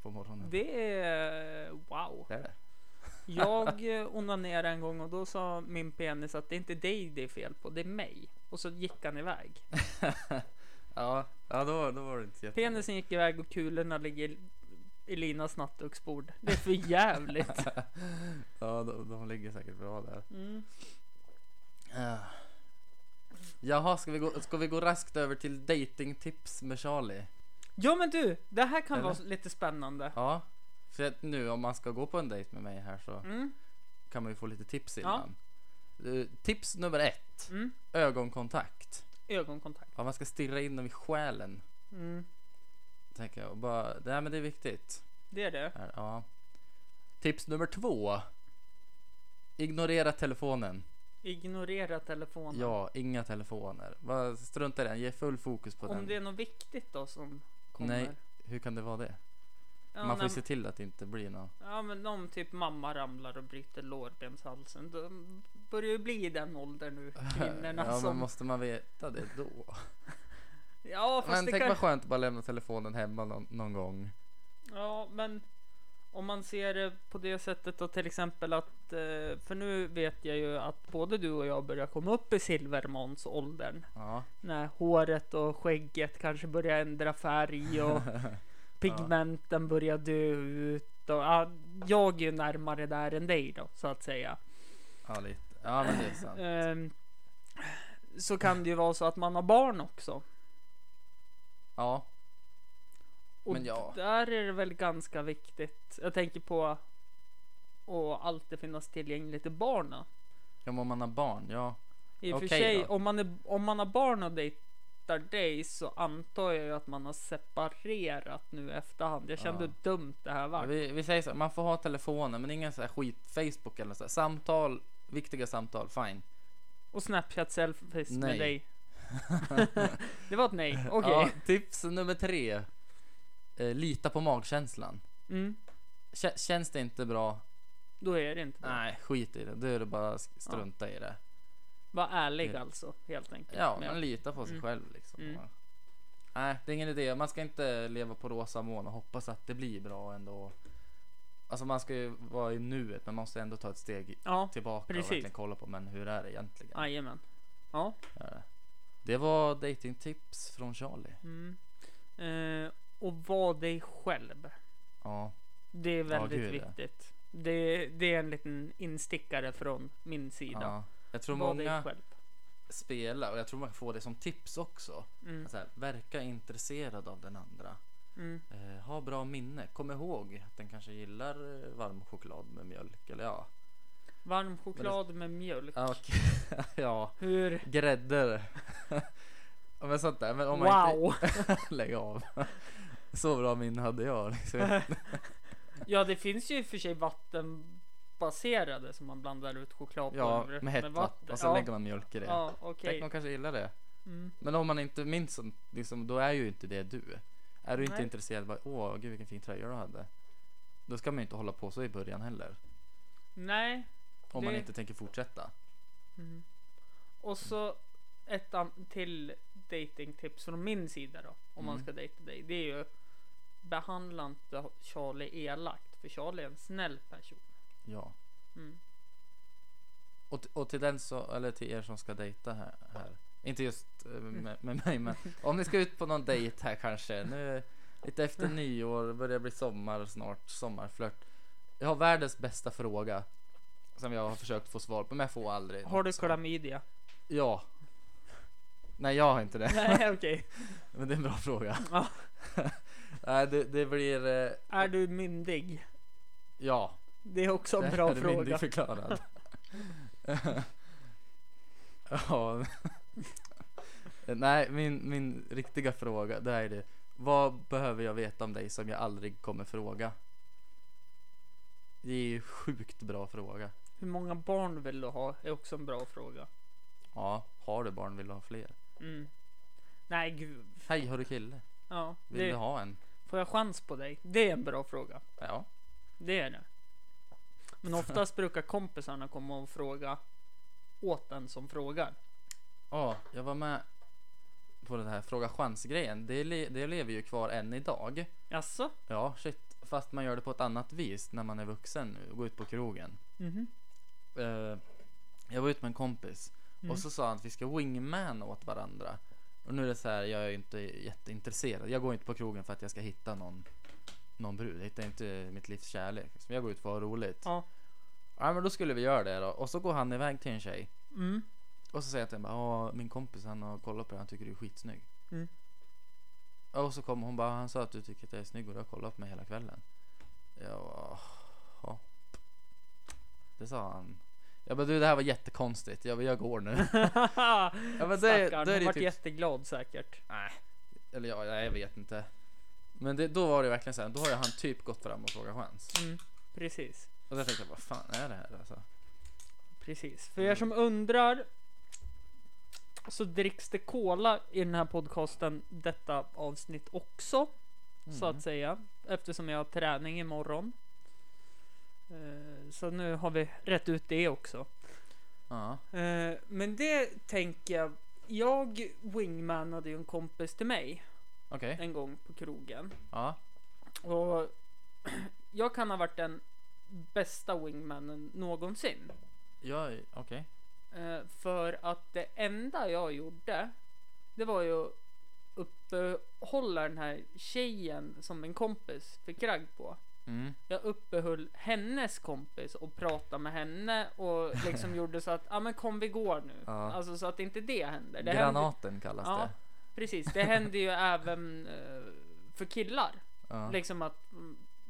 På morgonen Det är wow. Det är det Jag eh, onanerade en gång och då sa min penis att det är inte dig det är fel på, det är mig. Och så gick han iväg. (laughs) Ja, ja då, då var det inte jätte... Penisen gick iväg och kulorna ligger i Linas nattduksbord. Det är för jävligt. (laughs) Ja, de, de ligger säkert bra där. Mm. Uh. Jaha, ska vi, gå, ska vi gå raskt över till datingtips med Charlie? Ja men du, det här kan Eller? vara lite spännande. Ja, för att nu om man ska gå på en dejt med mig här så Mm. kan man ju få lite tips innan. Eh, tips nummer ett, Mm. ögonkontakt. Ögonkontakt. Ja, man ska stirra in dem i själen. Mm. Tänker jag. Och bara, nej men det är viktigt. Det är det. Här, ja. Tips nummer två. Ignorera telefonen. Ignorera telefonen. Ja, inga telefoner. Bara strunta i den, ge full fokus på Om den. det är något viktigt då som kommer. Nej, hur kan det vara det? Ja, Man får ju se till att det inte blir något. Ja men om typ mamma ramlar och bryter lårbenshalsen. Då börjar ju bli i den åldern nu. (laughs) Kvinnorna ja, men som... måste man veta det då? (laughs) Ja fast Men det tänk kan... vad skönt att bara lämna telefonen hemma någon, någon gång. Ja men om man ser det på det sättet då till exempel att eh, för nu vet jag ju att både du och jag börjar komma upp i silvermånsåldern. Ja, När håret och skägget kanske börjar ändra färg och (laughs) pigmenten börjar dö ut. Och, ja, jag är ju närmare där än dig då så att säga. ja lite. Ja, men det är sant. (laughs) Ehm, så kan det ju vara så att man har barn också. Ja, Och Men ja. där är det väl ganska viktigt. Jag tänker på att alltid finnas tillgängligt till barnen. ja men om man har barn, ja. I och för sig, då. om man, är, om man har barn och dejtar dig så antar jag ju att man har separerat nu efterhand. Jag kände Ja. hur dumt det här var. Vi, vi säger så, man får ha telefonen men ingen så här skit, Facebook eller så här. Samtal viktiga samtal, fine. Och Snapchat selfies med Nej. dig. (laughs) det var ett nej, okej. Ja, tips nummer tre. Eh, lita på magkänslan. Mm, Kä- känns det inte bra, då är det inte bra. nej skit i det. Då är det bara strunta i det. Var ärlig Ja. alltså, helt enkelt. Ja, Men- man litar på sig Mm. själv liksom. Mm. Nej, det är ingen idé. Man ska inte leva på rosa moln och hoppas att det blir bra ändå. Alltså man ska ju vara i nuet, men man måste ändå ta ett steg Ja, tillbaka Precis. och verkligen kolla på, men hur är det egentligen? jajamän. Ja. Ja. Det var datingtips från Charlie. Mm. Eh, och var dig själv. Ja, Det är väldigt ja. viktigt. Det, det är en liten instickare från min sida. ja. Jag tror var många spelar och jag tror man får det som tips också. Mm. Här, verka intresserad av den andra. Mm. Eh, ha bra minne. Kom ihåg att den kanske gillar eh, varm choklad med mjölk. Eller ja. Varm choklad med mjölk. Ja, okej. (laughs) ja. Hur? Grädde. ja, men sånt där. Men om man Wow! inte... (laughs) Lägg av. Så bra minne hade jag. Liksom. (laughs) ja, det finns ju i och för sig vattenbaserade som man blandar ut Ja, chokladpulver med hett vatten. Och så ja. lägger man mjölk i det. Ja, Tänk okej. man kanske gillar det. Mm. Men om man inte minns liksom, då är ju inte det du. Är du inte Nej. intresserad, bara, åh gud vilken fin tröja du hade. Då ska man ju inte hålla på så i början heller. Nej. Om man Det- inte tänker fortsätta. Mm. Och så ett till datingtips från min sida då. Om man Mm. ska dejta dig. Det är ju behandla inte Charlie elakt. För Charlie är en snäll person. Ja. Mm. Och, och till den så, eller till er som ska dejta här. här. Inte just eh, med, med mig, men (laughs) om ni ska ut på någon dejt här kanske. Nu lite efter nyår, börjar bli sommar snart, sommarflört. Jag har världens bästa fråga. Som jag har försökt få svar på, men jag får aldrig. Har du klamydia? Ja. Nej, jag har inte det. Nej, (laughs) okej. (laughs) Men det är en bra fråga. Ja. Nej, det, det blir... Eh, Är du myndig? ja. Det är också en det bra är fråga. myndigförklarad. (laughs) ja. Nej, min, min riktiga fråga det är det. Vad behöver jag veta om dig som jag aldrig kommer fråga? Det är ju sjukt bra fråga. Hur många barn vill du ha? Är också en bra fråga. Ja, har du barn vill du ha fler? Mm. Nej, gud. Hej, har du kille? Ja, Vill det, du ha en? får jag chans på dig? Det är en bra fråga. Ja. Det är det. Men oftast brukar kompisarna komma och fråga åt den som frågar. Ja, jag var med på den här fråga chans-grejen. Det, le- det lever ju kvar än idag. Jaså? Ja, shit. Fast man gör det på ett annat vis när man är vuxen nu och går ut på krogen. Mhm. Eh, jag var ute med en kompis Mm. och så sa han att vi ska wingman åt varandra. Och nu är det så här, jag är ju inte jätteintresserad. Jag går inte på krogen för att jag ska hitta någon, någon brud. Jag hittar inte mitt livs kärlek. Så jag går ut för att ha roligt. Ja. Ja, men då skulle vi göra det då. Och så går han iväg till en tjej. Mm. Och så säger jag till henne bara, "Ja, min kompis han har kollat på det, han tycker du är skitsnygg. Mm. Och så kommer hon bara, han sa att du tycker att jag är snygg och du har kollat på mig hela kvällen. Jag bara, ja. Det sa han. Jag bara, du det här var jättekonstigt, jag, bara, jag går nu. (laughs) ja, men det- Stackarn, det vart typ- jätteglad säkert. Nej, eller ja, jag vet inte. Men det, då var det verkligen så här, då har ju han typ gått fram och frågat chans. Mm. Precis. Och då tänkte jag, vad fan är det här alltså? Precis. För er som undrar så dricks det cola i den här podcasten detta avsnitt också. Så Mm. att säga. Eftersom jag har träning imorgon. Eh, Så nu har vi rätt ut det också. Ja, Eh, Men det tänker jag. Jag wingmanade ju en kompis till mig okej. en gång på krogen. Ja, Och (clears throat) jag kan ha varit den bästa wingmanen någonsin. ja, okej. Eh, för att det enda jag gjorde, det var ju uppehålla den här tjejen som min kompis fick ragg på. Mm. Jag uppehöll hennes kompis och pratade med henne och liksom (laughs) gjorde så att, ja men kom vi går nu. Ja. Alltså så att inte det händer. Det händer Granaten kallas Ja. det. Precis, det händer ju även eh, för killar. Ja. Liksom att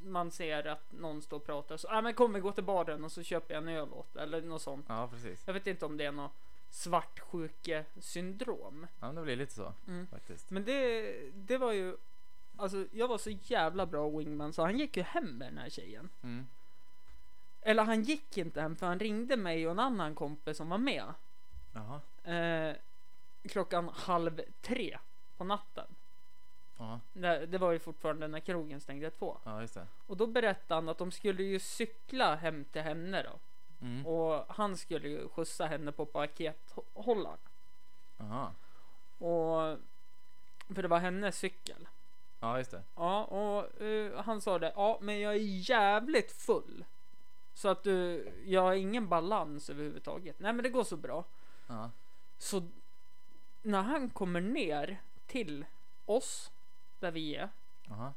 man ser att någon står och pratar så, ja men kom vi går till baren och så köper jag en öl åt eller något sånt. ja, precis. Jag vet inte om det är något svartsjuke-syndrom. Ja, men det blir lite så Mm. faktiskt. Men det, det var ju, alltså jag var så jävla bra wingman så han gick ju hem med den här tjejen. Mm. Eller han gick inte hem för han ringde mig och en annan kompis som var med. Jaha. Eh, klockan halv tre på natten. Ja, Det, det var ju fortfarande när krogen stängde två. ja just det. Och då berättade han att de skulle ju cykla hem till henne då. Mm. Och han skulle ju skjutsa henne på pakethållaren. Jaha. Och för det var hennes cykel. Ja, just det. Ja, och eh, han sa det. Ja, men jag är jävligt full. Så att du, jag har ingen balans överhuvudtaget. Nej, men det går så bra. Ja. Så när han kommer ner till oss där vi är. Jaha.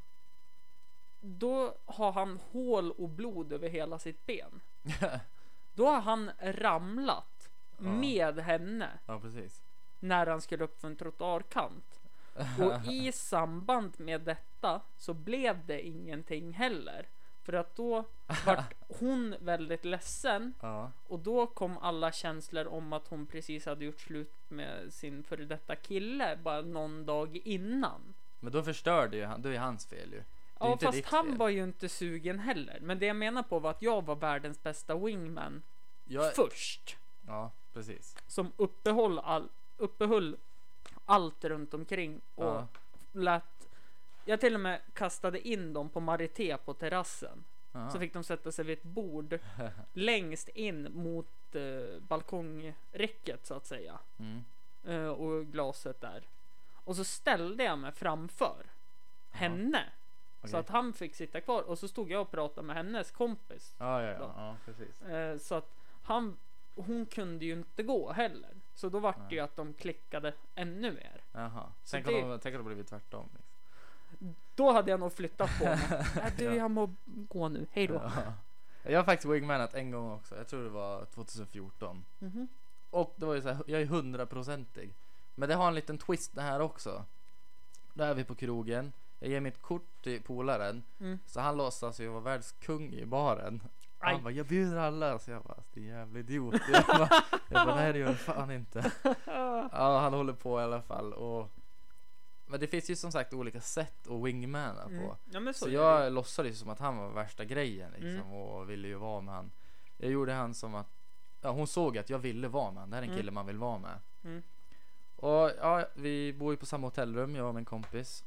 Då har han hål och blod över hela sitt ben. (laughs) Då har han ramlat Ja. med henne ja, precis. när han skulle upp för en trottoarkant. (laughs) Och i samband med detta så blev det ingenting heller. För att då vart (laughs) hon väldigt ledsen Ja. och då kom alla känslor om att hon precis hade gjort slut med sin före detta kille bara någon dag innan. Men då förstörde ju han, då är hans fel ju. Ja, fast han fel. var ju inte sugen heller. Men det jag menar på var att jag var världens bästa wingman Jag, först. ja, precis. Som uppehöll, all, uppehöll allt runt omkring och Ja. lät. Jag till och med kastade in dem på Marité på terrassen. Ja. Så fick de sätta sig vid ett bord (laughs) längst in mot eh, balkongräcket så att säga. Mm. Eh, och glaset där. Och så ställde jag mig framför henne. Så Okej. att han fick sitta kvar och så stod jag och pratade med hennes kompis. Ja, ja, ja, ja, precis. Eh, så att han, hon kunde ju inte gå heller. Så då vart det ju att de klickade ännu mer. Jaha. Så Tänk, det- om de, tänk om det blivit tvärtom. Då hade jag nog flyttat på mig. (laughs) äh, du, jag må gå nu. Hej då. Ja. Jag har faktiskt wingmanat en gång också. Jag tror det var 2014. Mhm. Och det var ju så här, jag är hundraprocentig. Men det har en liten twist det här också. Då är vi på krogen. Jag ger mitt kort till polaren. Mm. Så han låtsas ju vara världskung i baren. Aj. Han bara, jag bjuder alla. Så jag bara, din jävla idiot. (laughs) Jag bara, jag bara nej det gör du fan inte. (laughs) Ja, han håller på i alla fall. Och... Men det finns ju som sagt olika sätt att wingmana på. Mm. Ja, men så, Så är det jag låtsades som att han var värsta grejen liksom Mm. och ville ju vara med han. Jag gjorde han som att, ja hon såg att jag ville vara med han. Det här är en Mm. kille man vill vara med. Mm. Och ja, vi bor ju på samma hotellrum, jag och min kompis.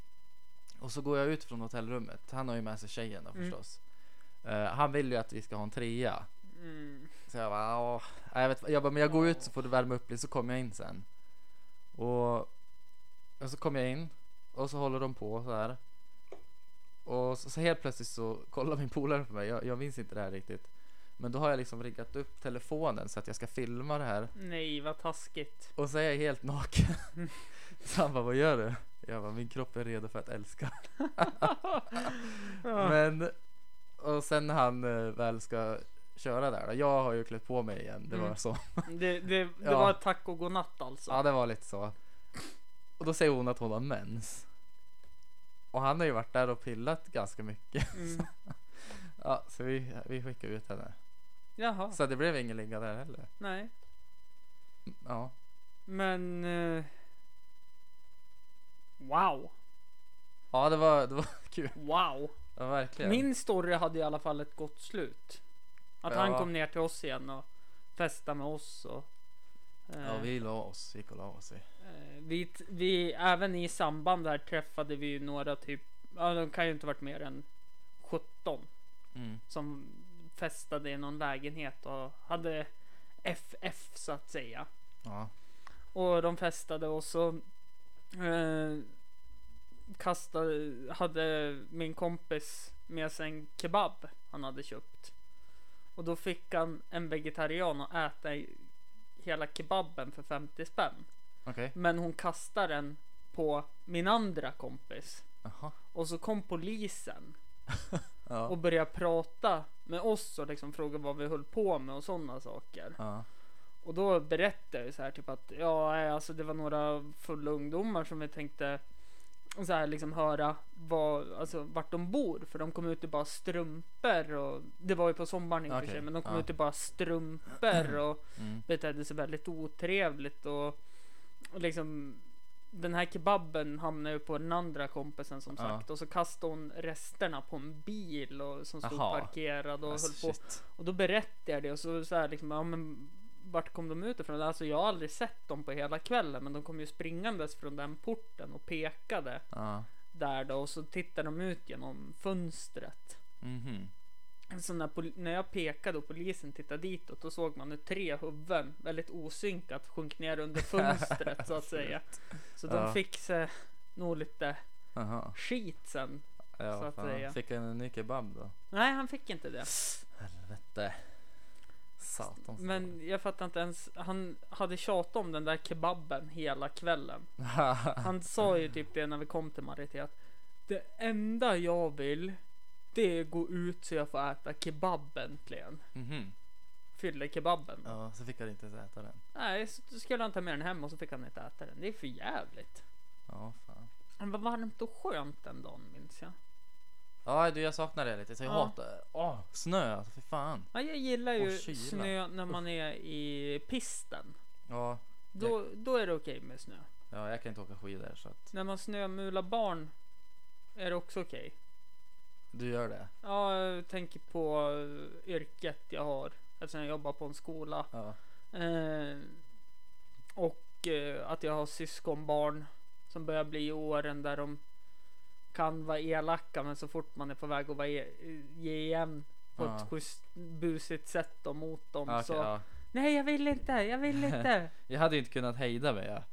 Och så går jag ut från hotellrummet. Han har ju med sig tjejen då Mm. förstås. Eh, han vill ju att vi ska ha en trea. Mm. Så jag bara, ja, jag vet jag bara, men jag går ut så får du värma upp lite så kommer jag in sen. Och, och så kommer jag in och så håller de på så här. Och så, så helt plötsligt så kollar min polare på mig, jag, jag minns inte det här riktigt. Men då har jag liksom riggat upp telefonen så att jag ska filma det här. Nej, vad taskigt. Och så är jag helt naken. (laughs) så han bara, vad gör du? Jag bara, min kropp är redo för att älska. (laughs) Men, och sen när han eh, väl ska köra där då, jag har ju klätt på mig igen, det var Mm. så. Det, det, det Ja. var tack och godnatt alltså. Ja, det var lite så. Och då säger hon att hon har mens. Och han har ju varit där och pillat ganska mycket. Mm. (laughs) Ja, så vi, vi skickade ut henne. Jaha, Så det blev ingen ligga där heller. nej. Ja, Men... eh, wow. ja det var, det var (laughs) kul. Wow. Ja, verkligen. Min story hade i alla fall ett gott slut. Att Ja. han kom ner till oss igen och festade med oss och... eh, Ja, vi la oss, gick och la oss. Vi. eh, vi, vi, även i samband där träffade vi ju några typ, ja de kan ju inte varit mer än 17 Mm. som festade i någon lägenhet och hade FF så att säga. Ja, Och de festade och så eh, kastade, hade min kompis med sig en kebab han hade köpt. Och då fick han en vegetarian att äta i- hela kebaben för 50 spänn. okej. Men hon kastade den på min andra kompis. Jaha. Och så kom polisen (laughs) Ja. och började prata med oss och liksom fråga vad vi höll på med och sådana saker. Ja. Och då berättade jag så här typ att ja, alltså det var några fulla ungdomar som vi tänkte så här liksom höra vad, alltså vart de bor för de kom ut i bara strumpor och det var ju på sommaren i och för sig men de kom ja. ut i bara strumpor och Mm. betedde sig väldigt otrevligt och, och liksom den här kebaben hamnade ju på den andra kompisen som Ja. sagt och så kastade hon resterna på en bil och, som stod Aha. parkerad och Alltså, höll på. shit. Och då berättade jag det och så, så här liksom, ja men vart kom de ut ifrån? Alltså jag har aldrig sett dem på hela kvällen men de kom ju springandes från den porten och pekade Ja. där då och så tittade de ut genom fönstret. Mhm. Så när, när jag pekade och polisen tittade ditåt då såg man hur tre huvuden väldigt osynkat sjönk ner under (laughs) fönstret så att säga. Så de Ja. fick sig nog lite Jaha. skit sen. Ja, Så att fan. säga. Fick han en ny kebab då? Nej han fick inte det. Helvete. Satans. Men jag fattar inte ens. Han hade tjatat om den där kebaben hela kvällen. (laughs) Han sa ju typ det när vi kom till Marité att det enda jag vill det är gå ut så jag får äta kebab äntligen. Mhm. Fyller kebaben. Ja, så fick han inte ens äta den. Nej, så skulle han ta med den hem och så fick han inte äta den. Det är för jävligt. Ja, fan. Men vad varmt och skönt den dagen minns jag. Ja, du jag saknar det lite. Så jag Ja. hatar Åh, snö alltså, för fan. Ja, jag gillar ju Och kyla. snö när man är i pisten. Ja, Då, då är det okej med snö. ja, jag kan inte åka skidor så att När man snömular barn är det också okej. du gör det. Ja, jag tänker på eh, yrket jag har eftersom jag jobbar på en skola. Ja. Eh, och eh, att jag har syskonbarn som börjar bli i åren där de kan vara elaka men så fort man är på väg att vara e- ge igen på Ja. ett schysst busigt sätt då mot dem Ja, så ja. Nej jag vill inte, jag vill inte. (laughs) Jag hade ju inte kunnat hejda mig. Jag,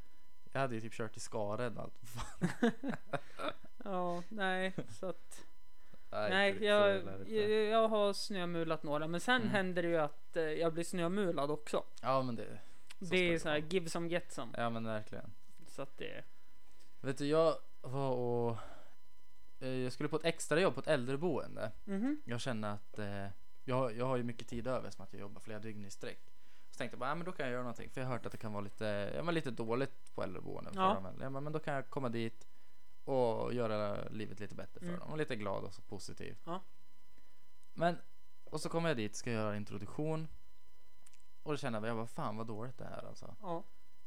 jag hade ju typ kört i skaren och allt. Ja, nej så att Nej, Nej, jag, jag, jag har snömulat några men sen Mm. händer det ju att eh, jag blir snömulad också. Ja men det. så det är så här give some get some. Ja men verkligen. Så att det Vet du jag var och jag skulle på ett extrajobb på ett äldreboende. Mhm. Jag kände att eh, jag, jag har ju mycket tid över som att jag jobbar flera dygn i sträck. Så tänkte jag bara, ja, men då kan jag göra någonting. För jag har hört att det kan vara lite, ja, men lite dåligt på äldreboenden. för Ja. dem. Ja, men, men då kan jag komma dit och göra livet lite bättre för Mm. dem. Och lite glad och så positiv. Ja. Men, och så kommer jag dit, ska göra introduktion. Och då kände jag, jag bara, fan vad dåligt det här alltså. Ja.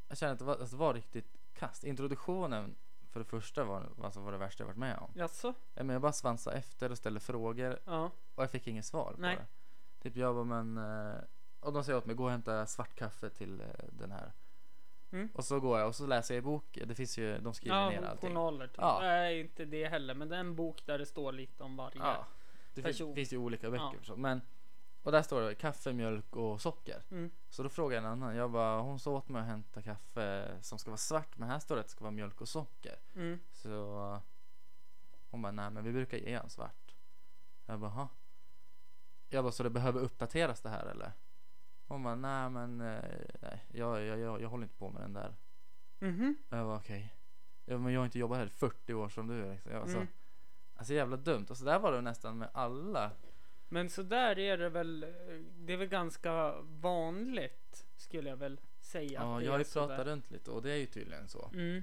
Jag kände att det var, alltså, det var riktigt kast. Introduktionen för det första var, alltså, var det värsta jag varit med om. Jaså? Ja, men jag bara svansade efter och ställde frågor Ja. och jag fick inget svar Nej. på det. Typ jag bara men eh, och de säger åt mig gå och hämta svart kaffe till eh, den här. Mm. Och så går jag och så läser jag i bok. Det finns ju, de skriver Ja, ner allting. journaler. Typ. Ja. Nej, inte det heller. Men det är en bok där det står lite om varje. Ja. Det finns, person. finns ju olika böcker Ja. så. Men och där står det kaffe, mjölk och socker. Mm. Så då frågar jag en annan. Jag bara hon sa åt mig att hämta kaffe som ska vara svart. Men här står det att det ska vara mjölk och socker. Mm. Så hon bara, nej men vi brukar ge en svart. Jag bara, "Ha?" Jag bara, så det behöver uppdateras det här eller? Hon bara, nej men eh, nej, jag, jag, jag, jag håller inte på med den där. Mhm. Jag bara, okej. Ja, men jag har inte jobbat här i 40 år som du. Liksom. Jag, bara, så, Mm. alltså jävla dumt. Och så där var det nästan med alla. Men så där är det väl. Det är väl ganska vanligt skulle jag väl säga. Ja, jag har är ju så pratat runt lite och det är ju tydligen så. Mm.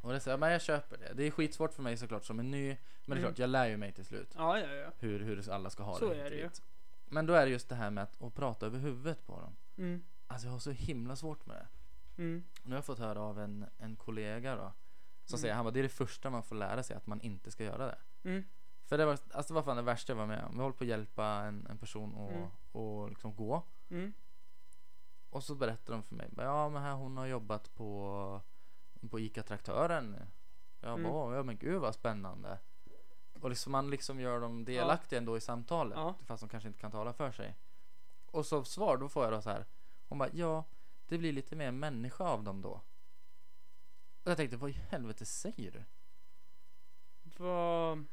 Och det säger men jag köper det. Det är skitsvårt för mig såklart som är ny. Men det är Mm. klart, jag lär ju mig till slut. Ja, ja, ja. Hur, hur alla ska ha Så det. är hit och det ju. Men då är det just det här med att, att prata över huvudet på dem. Mm. Alltså jag har så himla svårt med det. Mm. Nu har jag fått höra av en, en kollega då. Som Mm. säger, han bara, det är det första man får lära sig att man inte ska göra det. Mm. För det var, alltså det var fan det värsta jag var med om. Vi håller på att hjälpa en, en person att Mm. och liksom gå. Mm. Och så berättar de för mig, ja men här hon har jobbat på, på ICA-traktören. Jag Mm. bara, "Åh, ja men gud vad spännande. Och liksom man liksom gör dem delaktiga ändå i samtalet. Ja. Fast de kanske inte kan tala för sig. Och så svar, då får jag då så här. Hon bara, ja det blir lite mer människa av dem då. Och jag tänkte, vad i helvete säger du? Vad...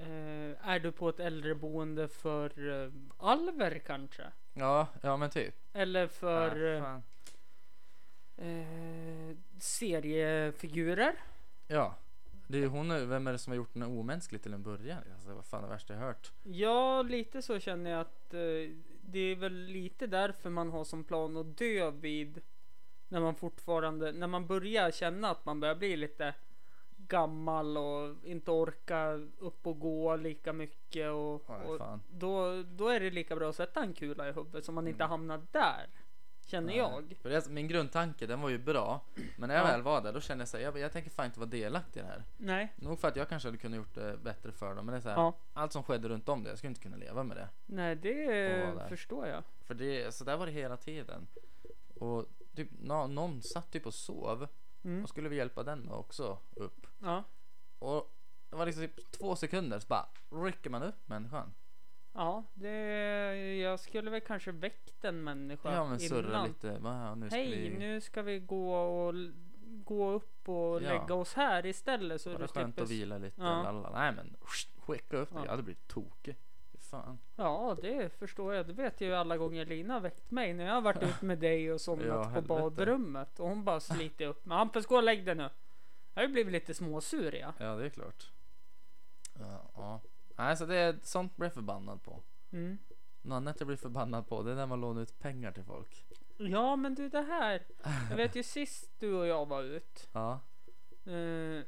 Eh, är du på ett äldreboende för eh, alver kanske? Ja, ja men typ. Eller för Ja, eh, eh, seriefigurer? ja. Det är ju hon, vem är det som har gjort den omänsklig till en början? Alltså, vad fan det värsta jag hört. Ja, lite så känner jag att eh, det är väl lite därför man har som plan att dö vid när man fortfarande, när man börjar känna att man börjar bli lite gammal och inte orka upp och gå lika mycket och, Ja, och då, då är det lika bra att sätta en kula i huvudet så man inte Mm. hamnar där. Känner Nej. jag. För det, min grundtanke den var ju bra. Men när jag Ja. väl var där då kände jag så här, jag, jag tänker fan inte vara delaktig i det här. Nej. Nog för att jag kanske hade kunnat gjort det bättre för dem. Men det är så här, Ja. allt som skedde runt om det, jag skulle inte kunna leva med det. Nej, det förstår jag. För det, så där var det hela tiden. Och typ, nå, någon satt typ och sov. Mm. Och skulle vi hjälpa den också upp. Ja. Och det var liksom typ två sekunder så bara rycker man upp människan. Ja, det, jag skulle väl kanske väckt en människa Ja men surra innan. lite. Va, nu ska Hej, vi... nu ska vi gå och gå upp och Ja. lägga oss här istället så Var du det skönt slipper... att vila lite? Ja. Lalla. Nej men skicka upp mig. Ja. Jag hade blivit tokig. Fan. Ja, det förstår jag. Det vet jag ju alla gånger Lina väckt mig när jag har varit (laughs) ute med dig och somnat Ja, på badrummet och hon bara sliter upp mig. Hampus, gå och lägg dig nu. Jag har ju blivit lite småsur ja. Ja det är klart. Ja. ja. Nej så det är sånt blir jag förbannad på. Mm. Något annat jag blir förbannad på det är när man lånar ut pengar till folk. Ja, men du det här. Jag vet ju (laughs) sist du och jag var ut. Ja. Eh,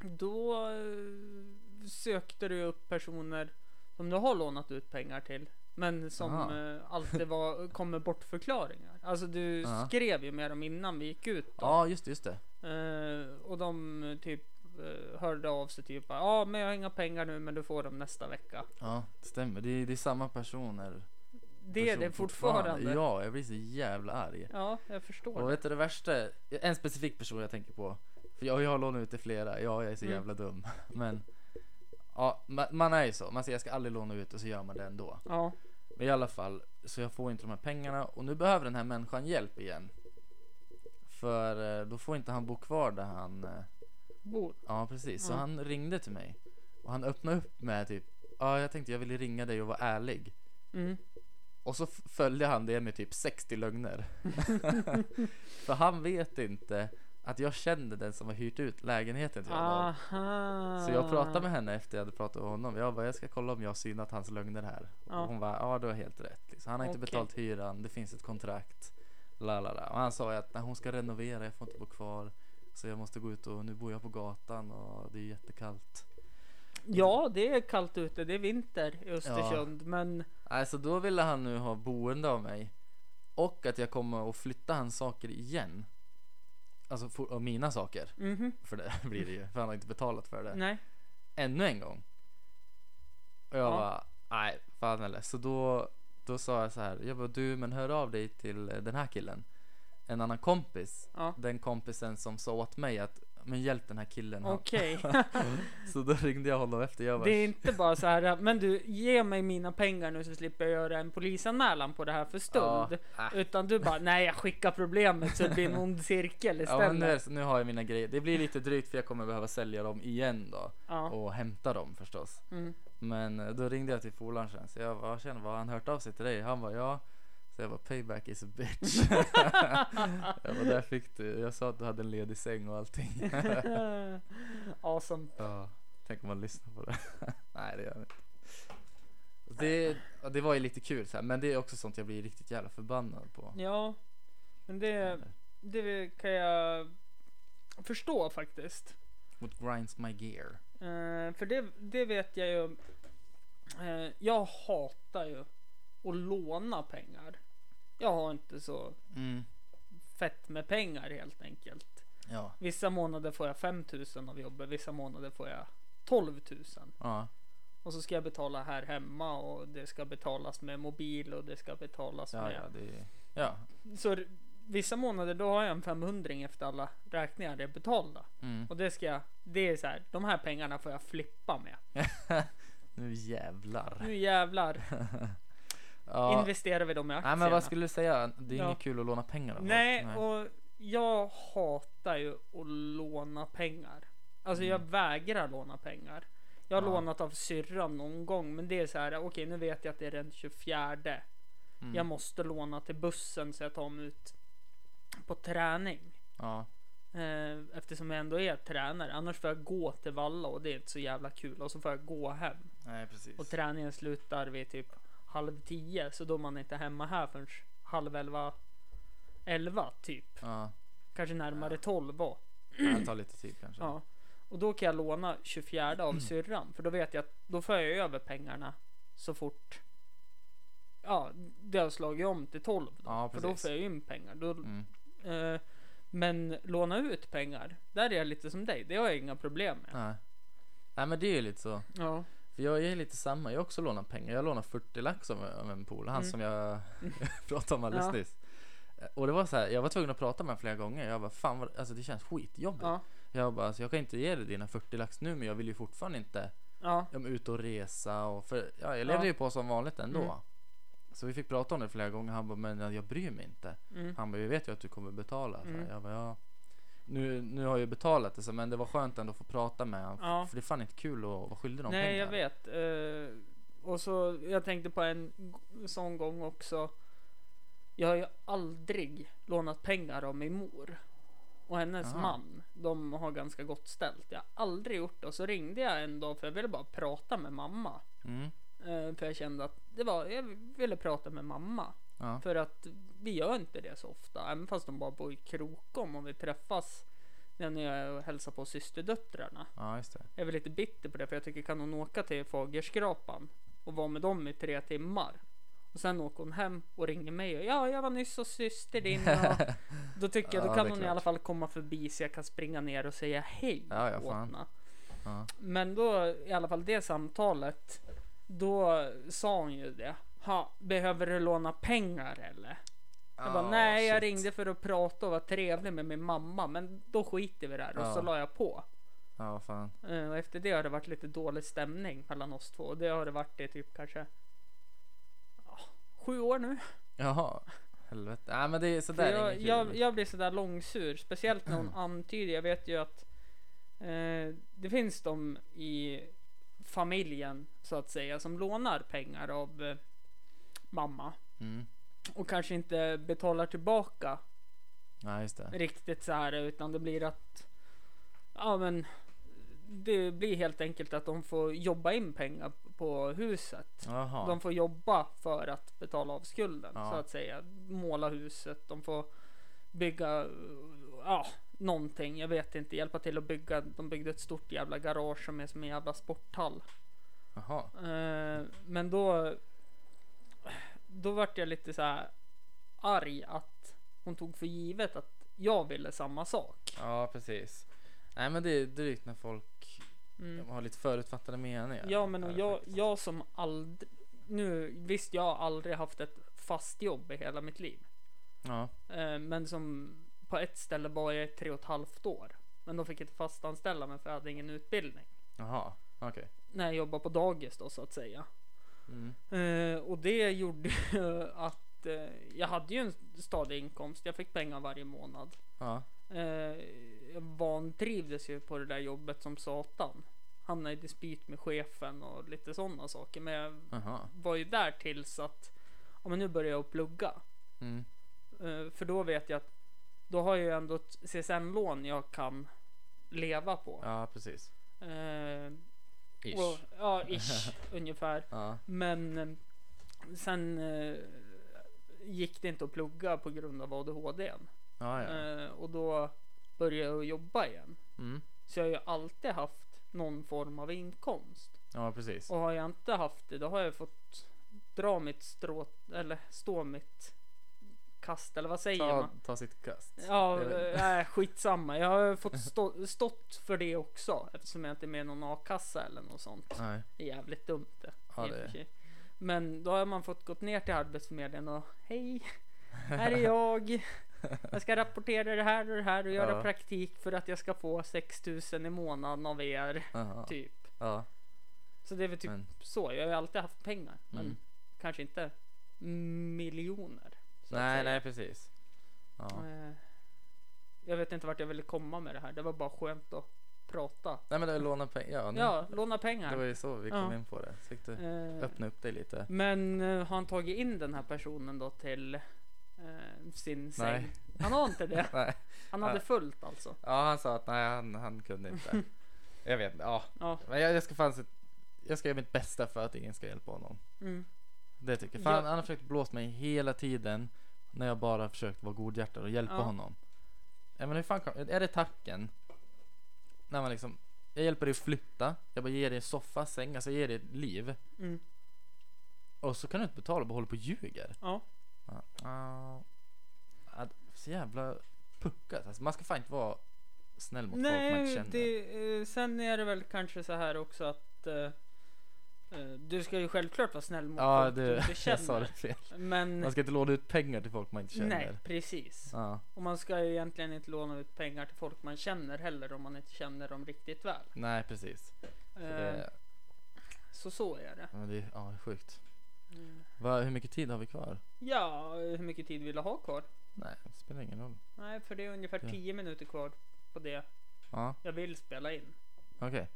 (clears throat) då eh, sökte du upp personer som du har lånat ut pengar till. Men som Aha. eh, alltid var, kom med bortförklaringar. Alltså du Ja. skrev ju med dem innan vi gick ut. Då. Ja just det, just det. Eh, och de typ eh, hörde av sig typ ja men jag har inga pengar nu men du får dem nästa vecka. Ja det stämmer. Det är, det är samma personer. Det är person det fortfarande. Ja jag blir så jävla arg. Ja, jag förstår. Och vet du det värsta? En specifik person jag tänker på. För jag, jag har lånat ut till flera. Ja jag är så Mm. jävla dum. (laughs) Men. Ja man, man är ju så. Man säger jag ska aldrig låna ut och så gör man det ändå. Ja, Men i alla fall, så jag får inte de här pengarna och nu behöver den här människan hjälp igen. För eh, då får inte han bo kvar där han, eh, bor. ja precis. Så han ringde till mig. Och han öppnade upp med typ, ja jag tänkte jag ville ringa dig och vara ärlig. Mm. Och så f- följde han det med typ 60 lögner. (laughs) (laughs) För han vet inte att jag kände den som har hyrt ut lägenheten till honom. Aha. Så jag pratade med henne efter jag hade pratat med honom. Jag bara, jag ska kolla om jag har synat hans lögner här. Ja. Och hon bara, ja du har helt rätt. Liksom. Han har inte Okej. betalt hyran, det finns ett kontrakt. La, la, la. Och han sa att när hon ska renovera, jag får inte bo kvar. Så jag måste gå ut och nu bor jag på gatan och det är jättekallt. Ja, det är kallt ute. Det är vinter i Östersund. Men Nej, så då ville han nu ha boende av mig. Och att jag kommer att flytta hans saker igen. Alltså for, av mina saker. mhm, För det (laughs) blir det ju, för han har inte betalat för det. nej. ännu en gång. Och jag Ja. bara, nej fan eller. Så då, då sa jag så här, jag bara du men hör av dig till eh, den här killen. En annan kompis. Ja. Den kompisen som sa åt mig att, men hjälp den här killen. Okej. (laughs) Så då ringde jag honom efter. Jag bara, det är inte bara så här. Men du, ge mig mina pengar nu så slipper jag göra en polisanmälan på det här för stöld. Ja, äh. Utan du bara, nej jag skickar problemet så det blir en ond cirkel (laughs) Ja istället. men nu, nu har jag mina grejer. Det blir lite drygt för jag kommer behöva sälja dem igen då. Ja. Och hämta dem förstås. Mm. Men eh, då ringde jag till polaren sen. Så jag bara, känner vad har han hört av sig till dig? Han bara, ja. Jag bara, payback is a bitch. (laughs) jag bara, där fick du. Jag sa att du hade en ledig säng och allting. (laughs) awesome. ja, tänk om man lyssnar på det. (laughs) Nej det gör jag inte. Det, det var ju lite kul så här, men det är också sånt jag blir riktigt jävla förbannad på. Ja, men det, det kan jag förstå faktiskt. What grinds my gear. Eh, för det, det vet jag ju. Eh, jag hatar ju att låna pengar. Jag har inte så Mm, fett med pengar helt enkelt. ja, Vissa månader får jag 5000 av jobbet, vissa månader får jag 12 000. ja, Och så ska jag betala här hemma och det ska betalas med mobil och det ska betalas ja, med. ja, det, ja, Så vissa månader då har jag en 500 efter alla räkningar är betalda. mm. Och det ska jag, det är så här, de här pengarna får jag flippa med. (laughs) Nu jävlar. Nu jävlar (laughs) Ja. investerar vi dem i aktierna. Nej men vad skulle du säga? Det är Ja. inget kul att låna pengar folk. Nej, och jag hatar ju att låna pengar. Alltså jag vägrar låna pengar. Jag har Mm. Ja. lånat av syrran någon gång, men det är så här. Okej, nu vet jag att det är den 24. Mm. Jag måste låna till bussen så jag tar mig ut på träning. Ja, Eh, eftersom jag ändå är tränare. Annars får jag gå till Valla och det är inte så jävla kul. Och så får jag gå hem. nej precis. Och träningen slutar vid typ halv tio. Så då man inte hemma här förrän halv elva. Elva typ. Ja, Kanske närmare tolv då. det tar lite tid kanske. Ja. Och då kan jag låna 24 av syrran. För då vet jag att då får jag över pengarna så fort ja, det har slagit om till 12 då, Ja, för då får jag in pengar. Då, Mm. eh, men låna ut pengar, där är jag lite som dig. Det har jag inga problem med. Nej. Nej men det är ju lite så. Ja, För jag är lite samma, jag har också lånat pengar. Jag lånade 40 lax av, en polare, han Mm. som jag (laughs) pratade om alldeles Ja. nyss. Och det var så här, jag var tvungen att prata med honom flera gånger. Jag bara, fan vad, alltså det känns skitjobbigt. ja, Jag bara, alltså, jag kan inte ge dig dina 40 lax nu men jag vill ju fortfarande inte ja, ut och resa och för ja, jag levde Ja. ju på som vanligt ändå. Mm. Så vi fick prata om det flera gånger. Han bara, men jag bryr mig inte. mm, Han bara, jag vet ju att du kommer betala. Så Mm. Jag bara, ja. Nu, nu har jag ju betalat det så, men det var skönt ändå att få prata med honom. Ja. För det är fan inte kul att vara skyldig någon Nej, pengar. jag vet. Eh, och så, jag tänkte på en sån gång också. Jag har ju aldrig lånat pengar av min mor. Och hennes Aha. man. De har ganska gott ställt. Jag har aldrig gjort det. Och så ringde jag en dag för jag ville bara prata med mamma. Mm. Eh, för jag kände att det var, jag ville prata med mamma. Ja. För att vi gör inte det så ofta. Även fast de bara bor i Krokom och vi träffas när jag hälsar på systerdöttrarna. ja, just det. Jag är väl lite bitter på det för jag tycker kan hon åka till Fagerskrapan och vara med dem i tre timmar. Och sen åker hon hem och ringer mig och ja, jag var nyss hos syster din. Och (laughs) då tycker jag Ja, då det kan hon i alla fall komma förbi så jag kan springa ner och säga hej Ja, ja, åt henne. Ja. Men då i alla fall det samtalet. Då sa hon ju det. Ha, behöver du låna pengar eller? Jag bara, Ah, nej jag shit. ringde för att prata och vara trevlig med min mamma. Men då skiter vi där och så la jag på. Ja, vad fan. Eh, Och efter det har det varit lite dålig stämning mellan oss två. Och det har det varit i typ kanske sju år nu. Jaha. Helvete. Nej men det är sådär är jag, kul. jag, jag blir sådär långsur. Speciellt när hon (clears throat) antyder. Jag vet ju att eh, det finns de i familjen så att säga som lånar pengar av eh, mamma. Mm. Och kanske inte betalar tillbaka Ja, just det. riktigt så här utan det blir att ja men det blir helt enkelt att de får jobba in pengar på huset. Jaha. De får jobba för att betala av skulden Ja. så att säga. Måla huset, de får bygga ja, någonting. Jag vet inte, hjälpa till att bygga. De byggde ett stort jävla garage som är som en jävla sporthall. Jaha. Eh, men då då vart jag lite så här arg att hon tog för givet att jag ville samma sak. Ja, precis. Nej men det är drygt när folk Mm. har lite förutfattade meningar. Ja men och jag, faktiskt. jag som aldrig nu visst jag har aldrig haft ett fast jobb i hela mitt liv. Ja. Eh, men som på ett ställe var jag i tre och ett halvt år. Men de fick inte fastanställa mig för jag hade ingen utbildning. Jaha. Okej. När jag jobbade på dagis då så att säga. Mm. Eh, och det gjorde (laughs) att eh, jag hade ju en stadig inkomst. Jag fick pengar varje månad. Ja. Eh, jag vantrivdes ju på det där jobbet som satan. Hamnade i dispyt med chefen och lite sådana saker. Men jag Jaha. var ju där tills att ja, men nu börjar jag plugga. Mm. Eh, för då vet jag att då har jag ju ändå ett CSN-lån jag kan leva på. Ja, precis. Ish. och, ja, ish (laughs) ungefär. Ja. Men eh, sen eh, gick det inte att plugga på grund av ADHD. Ja, ja. Eh, och då började jag jobba igen. Mm. Så jag har ju alltid haft någon form av inkomst. Ja, precis. Och har jag inte haft det, då har jag fått dra mitt strå, eller stå mitt kast, eller vad säger Ta, man? ta sitt kast. Ja, äh, skitsamma. Jag har fått (laughs) stå, stått för det också eftersom jag inte är med i någon a-kassa eller något sånt. Nej. Det är jävligt dumt det. Ja, det. Men då har man fått gått ner till Arbetsförmedlingen och hej, här är jag. Jag ska rapportera det här och det här och göra (laughs) Ja. praktik för att jag ska få 6000 i månaden av er. Jaha. Typ. Ja. Så det är väl typ Men, så. Jag har ju alltid haft pengar. Men Mm. kanske inte miljoner. Nej, nej, precis. Ja. Eh, Jag vet inte vart jag ville komma med det här. Det var bara skönt att prata. Nej, men det var låna pengar. Ja, nu, Ja, låna det pengar. var ju så vi kom Ja. in på det. Så fick du Eh, öppna upp dig lite. Men eh, har han tagit in den här personen då till eh, sin säng? Nej. Han har inte det. (laughs) Nej. Han hade fullt alltså. Ja, han sa att nej, han, han kunde inte. (laughs) jag vet inte. Ja, Ja. men jag, jag ska fan se, Jag ska göra mitt bästa för att ingen ska hjälpa honom. Mm. Det tycker jag. För han, han har försökt blåsa mig hela tiden. När jag bara försökt vara godhjärtad och hjälpa Ja. honom. Ja, men hur fan kan, är det tacken? När man liksom. Jag hjälper dig att flytta. Jag bara ger dig en soffa, säng, alltså jag ger dig ett liv. Mm. Och så kan du inte betala och bara håller på och ljuger. Ja. Ja. Ja. Ja, Så jävla puckat. Alltså, man ska fan inte vara snäll mot folk man inte Nej, känner. det, eh, sen är det väl kanske så här också att eh, du ska ju självklart vara snäll mot Ja, folk du inte (laughs) jag sa känner. det fel. Men Man ska inte låna ut pengar till folk man inte känner. nej, precis. Ja. Och man ska ju egentligen inte låna ut pengar till folk man känner heller om man inte känner dem riktigt väl. Nej, precis. Så, Eh, det, Så så är det. ja, det, är- ja, sjukt. Mm. Va, hur mycket tid har vi kvar? Ja, hur mycket tid vill du ha kvar? Nej, det spelar ingen roll. Nej, för det är ungefär Ja. 10 minuter kvar på det Ja, jag vill spela in. okej. Uh,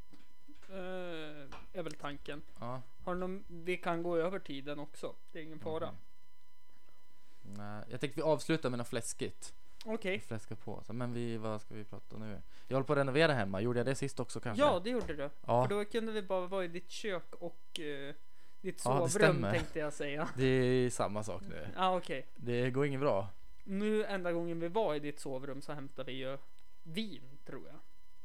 är väl tanken. Ja. Har någon, vi kan gå över tiden också. Det är ingen fara. Mhm. Nej, jag tänkte vi avslutar med något fläskigt. Okej. Fläska på. Så, men vi, vad ska vi prata nu? Jag håller på att renovera hemma. Gjorde jag det sist också kanske? Ja, det gjorde du. Ja, För då kunde vi bara vara i ditt kök och eh, ditt Ja, det sovrum stämmer. tänkte jag säga. (laughs) det är samma sak nu. Ja, ah, okej. Det går inget bra. Nu enda gången vi var i ditt sovrum så hämtade vi ju vin, tror jag.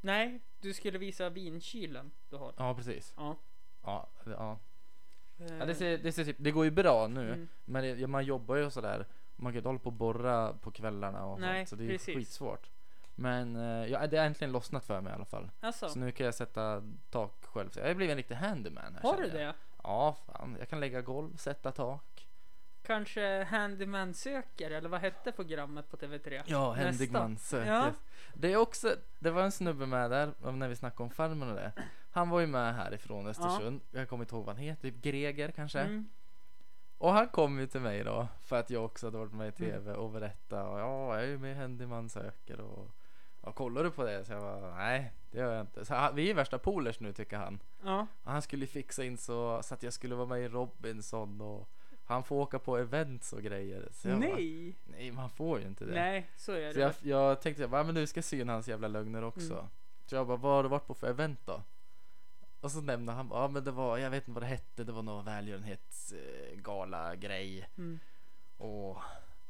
Nej, du skulle visa vinkylen du har. Ja, precis. Ja. Ja, det- ja. Eh, ja det, ser, det, ser typ, det går ju bra nu. mm. Men det, man jobbar ju och sådär. Man kan inte hålla på och borra på kvällarna och Nej, sånt. Så det är precis. skitsvårt. Men eh, ja, det har äntligen lossnat för mig i alla fall. Alltså, Så nu kan jag sätta tak själv. Så jag har blivit en riktig handyman här har du känner jag. det? Ja, fan. Jag kan lägga golv, sätta tak. Kanske Handyman söker, eller vad hette programmet på TV3? Ja. Händigman söker. Ja. Det är också, det var en snubbe med där, när vi snackade om farmen och det. Han var ju med härifrån Östersund. Jag kommer inte ihåg vad han heter, typ Greger kanske. Mm. Och han kom ju till mig då, för att jag också hade varit med i Mm. TV och berättade. Och, ja, jag är ju med i Händigman söker och ja, kollar du på det? Så jag bara, nej, det gör jag inte. Så han, vi är värsta polers nu tycker han. Ja, Och han skulle fixa in så, så att jag skulle vara med i Robinson och han får åka på events och grejer. Så jag Bara, nej. nej, man får ju inte det. Nej, så är Så det. jag, jag tänkte jag bara, men du ska syna hans jävla lögner också. Mm. Så jag bara, vad har du varit på för event då? Och så nämnde han, ja men det var, jag vet inte vad det hette, det var någon välgörenhetsgala grej. Mm. Och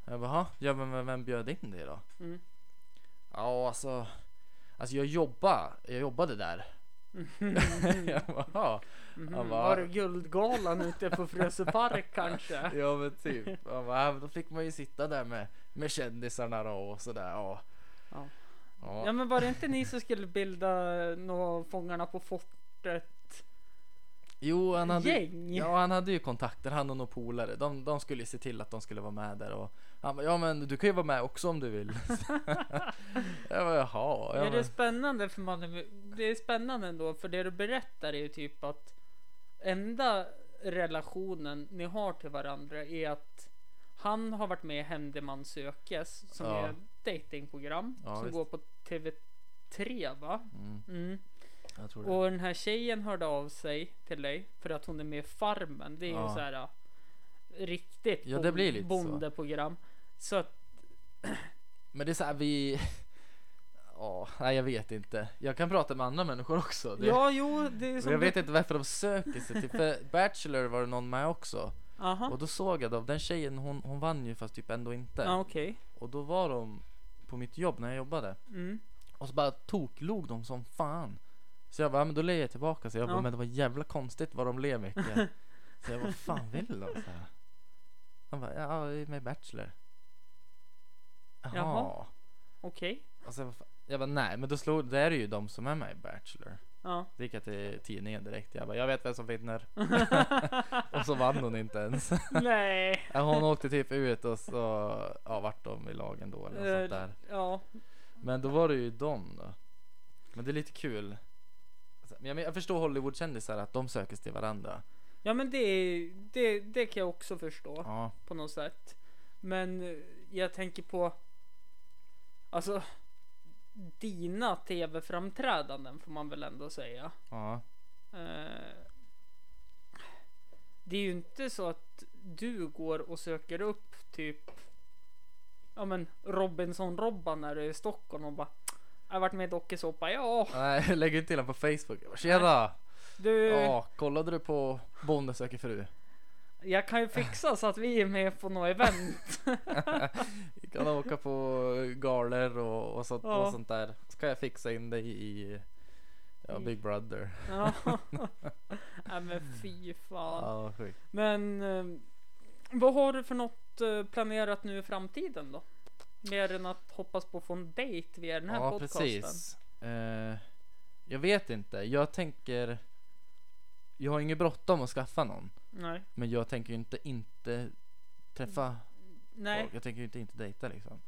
jag bara, "Ha? ja men vem- vem bjöd in dig då? Mm. Ja alltså, alltså jag jobbade, jag jobbade där. (laughs) jag bara. Han bara- Var det Guldgalan ute på Frösöpark (laughs) kanske? ja men typ. Bara, "Ja, men då fick man ju sitta där med, med kändisarna då och sådär. Ja. Ja. Ja. Ja men var det inte ni som skulle bilda nå Fångarna på fortet Jo, han hade, gäng? Ja, han hade ju kontakter, han och några polare. De, de skulle se till att de skulle vara med där och han bara, ja men du kan ju vara med också om du vill. (laughs) jag bara, jaha. Ja, är det spännande för man Det är spännande ändå för det du berättar är ju typ att enda relationen ni har till varandra är att han har varit med i Händeman sökes som Ja. är ett datingprogram Ja, som visst. går på TV3 va? mm, Mm. Jag tror det. Och den här tjejen hörde av sig till dig för att hon är med i Farmen. Det är ju Ja. så här äh, riktigt Ja, det blir lite så. bondeprogram. Så att (clears throat) Men det är så här, vi... (laughs) Ja, nej jag vet inte. Jag kan prata med andra människor också. Det, ja, jo, det är som jag vet inte varför de söker sig till, för (laughs) Bachelor var det någon med också. Aha. Och då såg jag då, den tjejen hon, hon vann ju fast typ ändå inte. Ja, okej. Och då var de på mitt jobb när jag jobbade. Mm. Och så bara toklog de som fan. Så jag bara, "Ja, men då ler jag tillbaka. Så jag bara, Ja. men det var jävla konstigt vad de ler mycket. (laughs) så jag bara, vad fan vill de? Så här. Han bara, ja, med Bachelor. Jaha. Jaha. Okej. Och så jag bara, jag bara, nej, men då slog, det är det ju de som är med i Bachelor. Ja. Så gick jag till tidningen direkt. Jag bara, jag vet vem som vinner. (laughs) och så vann hon inte ens. (laughs) Nej. Hon åkte typ ut och så, ja, vart de i lagen då eller något sånt där. Eh, Ja. Men då var det ju dem då. Men det är lite kul. Alltså, Men jag, jag förstår Hollywoodkändisar att de söker sig till varandra. Ja, men det, det, det kan jag också förstå Ja, på något sätt. Men eh, jag tänker på alltså dina tv-framträdanden får man väl ändå säga. ja. Eh, det är ju inte så att du går och söker upp typ ja men Robinson-Robban när du är i Stockholm och bara jag har varit med i dokusåpa, ja Nej, lägger inte till honom på Facebook. Tjena! du Ja, kollade du på Bonde söker fru? jag kan ju fixa så att vi är med på något event. (laughs) Vi kan åka på galor och, och, sånt, Ja. och sånt där. Så kan jag fixa in dig i Ja, Big Brother. Ja. (laughs) Nej men fy fan. Ja. Men eh, vad har du för något eh, planerat nu i framtiden då? Mer än att hoppas på att få en dejt via den här Ja, podcasten. precis. Eh, jag vet inte. Jag tänker... Jag har inget bråttom att skaffa någon. Nej. Men jag tänker ju inte inte träffa Nej. folk. Jag tänker ju inte inte dejta liksom.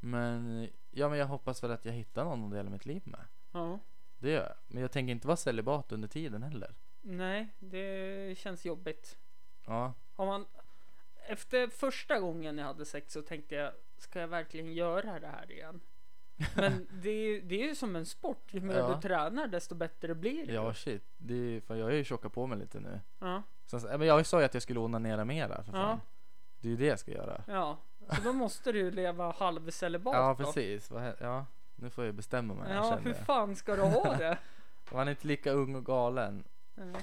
Men, ja men jag hoppas väl att jag hittar någon att dela mitt liv med. Ja. Det gör jag. Men jag tänker inte vara celibat under tiden heller. Nej, det känns jobbigt. Ja, Har man... Efter första gången jag hade sex så tänkte jag, ska jag verkligen göra det här igen? Men (laughs) det är, ju- det är ju som en sport. Ju mer Ja. du tränar desto bättre blir det. ja shit. Det är, för jag är ju tjockat på mig lite nu. Ja. Ja, men jag sa ju att jag skulle onanera mera för Ja. fan. Det är ju det jag ska göra. ja. Så då måste du leva halvcelibat Ja, då. precis. Hä- Ja, nu får jag bestämma mig. Ja, hur fan ska du ha (laughs) det? Man är inte lika ung och galen. Nej.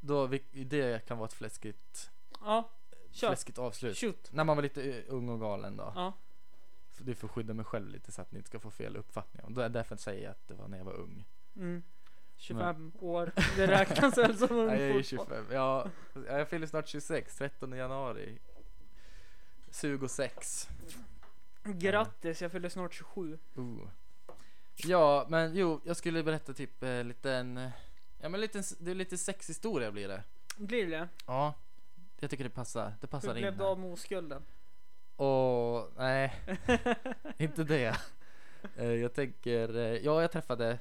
Då, det kan vara ett fläskigt, Ja, kör. fläskigt avslut. Shoot. När man var lite eh, ung och galen då. Ja. Det är för att skydda mig själv lite så att ni inte ska få fel uppfattningar. Och därför säger jag att det var när jag var ung. Mm. 25 år. Det räknas väl som (laughs) ung Nej, jag är fotboll. 25. Ja, jag fyller snart 26, 13 januari. 26. Grattis, jag fyller snart 27. Uh. Ja, men jo, jag skulle berätta typ eh, liten, eh, ja men liten, det är lite sexhistoria blir det. Blir det? Ja, jag tycker det passar, det passar Hur in blev du av med oskulden? Och nej, (laughs) inte det. Eh, Jag tänker, eh, ja jag träffade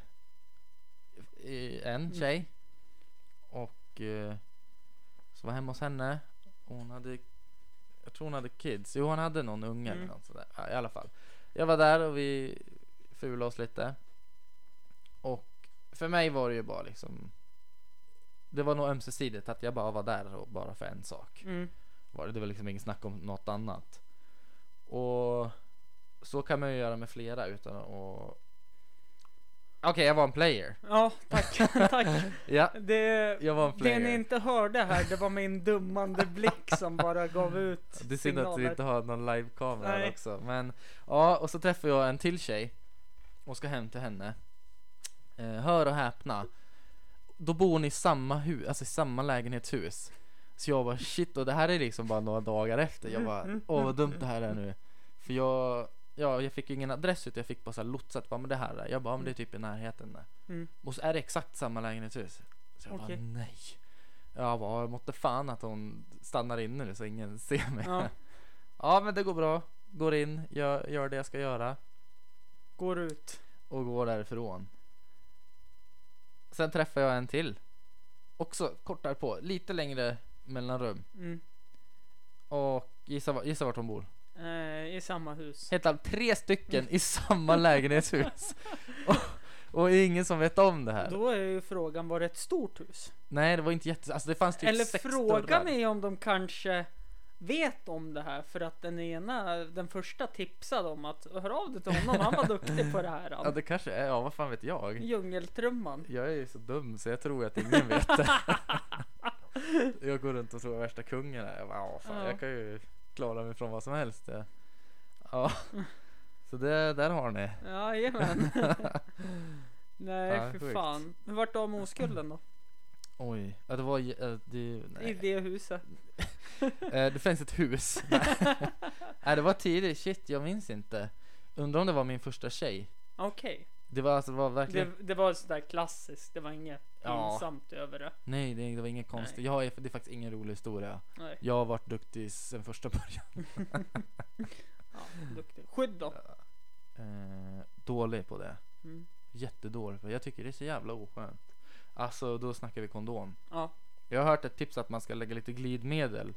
eh, en tjej och så var hemma hos henne. Hon hade, jag tror hon hade kids. Jo hon hade någon unge eller Mm. något sådär. Ja, I alla fall. Jag var där och vi fulade oss lite. Och för mig var det ju bara liksom det var nog ömsesidigt att jag bara var där och bara för en sak Mm. var det. Det var liksom inget snack om något annat. Och så kan man ju göra med flera utan att... Okej, jag var en player. Ja, tack. (laughs) tack. Ja, Det, jag var en det player. ni inte hörde här, det var min dummande blick som bara gav ut (laughs) Det är synd att vi inte har någon livekamera också. Men ja, och så träffar jag en till tjej och ska hem till henne. Eh, hör och häpna. Då bor hon i samma hus, alltså i samma lägenhetshus. Så jag bara shit och det här är liksom bara några dagar efter. Jag bara åh vad dumt det här är nu. För jag, ja jag fick ju ingen adress utan jag fick bara så här lotsat. Bara, men det här är. Jag bara men det är typ i närheten. Mm. Och så är det exakt samma lägenhetshus. Så jag Okej. bara nej. Jag bara måtte fan att hon stannar inne nu så ingen ser mig. Ja, (laughs) Ja men det går bra. Går in, gör, gör det jag ska göra går ut. och går därifrån. Sen träffar jag en till. Också kort därpå, lite längre mellanrum. Mm. Och gissa, gissa vart hon bor? Eh, I samma hus. Helt allt, tre stycken i samma lägenhetshus. (laughs) Och, och ingen som vet om det här. Då är ju frågan, var det ett stort hus? Nej det var inte jätte... Alltså det fanns typ Eller sex frågan dörrar. är om de kanske vet om det här för att den ena, den första tipsade om att hör av dig till honom, han var (laughs) duktig på det här. Ja Han. det kanske är, ja vad fan vet jag? Djungeltrumman. Jag är ju så dum så jag tror att ingen vet det. (laughs) (laughs) jag går runt och tror jag är värsta kungen här. Jag, bara, fan, Ja. jag kan ju klara mig från vad som helst. Ja. (laughs) Så det, där har ni. Jajamän. (laughs) Nej, Ja, för sjukt. fan. Hur vart du av med oskulden då? Oj, ja, det var äh, det, I nej. det huset? Eh, det finns ett hus. nej, det var tidigt. Shit, jag minns inte. Undrar om det var min första tjej. Okej. Det var alltså, det var verkligen. Det, det var sådär klassiskt. Det var inget Ja. pinsamt över det. Nej, det, det var inget konstigt. Jag är, det är faktiskt ingen rolig historia. Nej. Jag har varit duktig sen första början. (laughs) Ja, duktig. Skydd då? Eh, dålig på det. Mm. Jättedålig på. Jag tycker det är så jävla oskönt. Alltså, då snackar vi kondom. Ja, Jag har hört ett tips att man ska lägga lite glidmedel.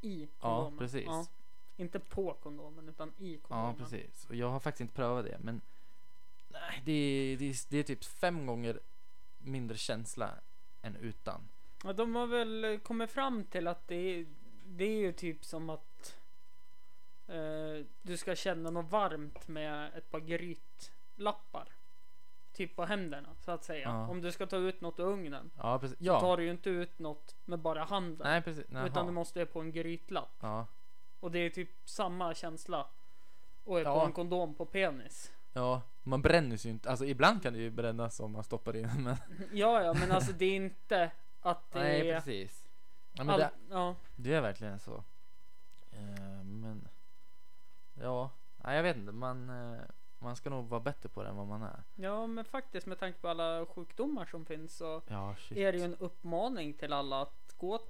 i Ja, kondomen. precis. Ja. Inte på kondomen utan i Ja, kondomen. precis. Och jag har faktiskt inte prövat det, men nej, det är, det är, det är typ fem gånger mindre känsla än utan. Ja, de har väl kommit fram till att det är, det är ju typ som att eh, du ska känna något varmt med ett par grytlappar. Typ på händerna så att säga. Ja. Om du ska ta ut något ur ugnen. Ja, precis. Så Ja. tar du ju inte ut något med bara handen. Nej, precis. Jaha. utan du måste ju på en grytlapp. Ja. Och det är typ samma känsla. Och är på Ja. en kondom på penis. Ja, man bränner sig ju inte. Alltså ibland kan det ju brännas om man stoppar in men... (laughs) Ja, ja, men alltså det är inte att det Nej, är... precis. Ja, men all... det, Ja, det är verkligen så. Eh, men... Ja, nej, jag vet inte. Man, eh, man ska nog vara bättre på det än vad man är. ja, men faktiskt med tanke på alla sjukdomar som finns så Ja, är det ju en uppmaning till alla att gå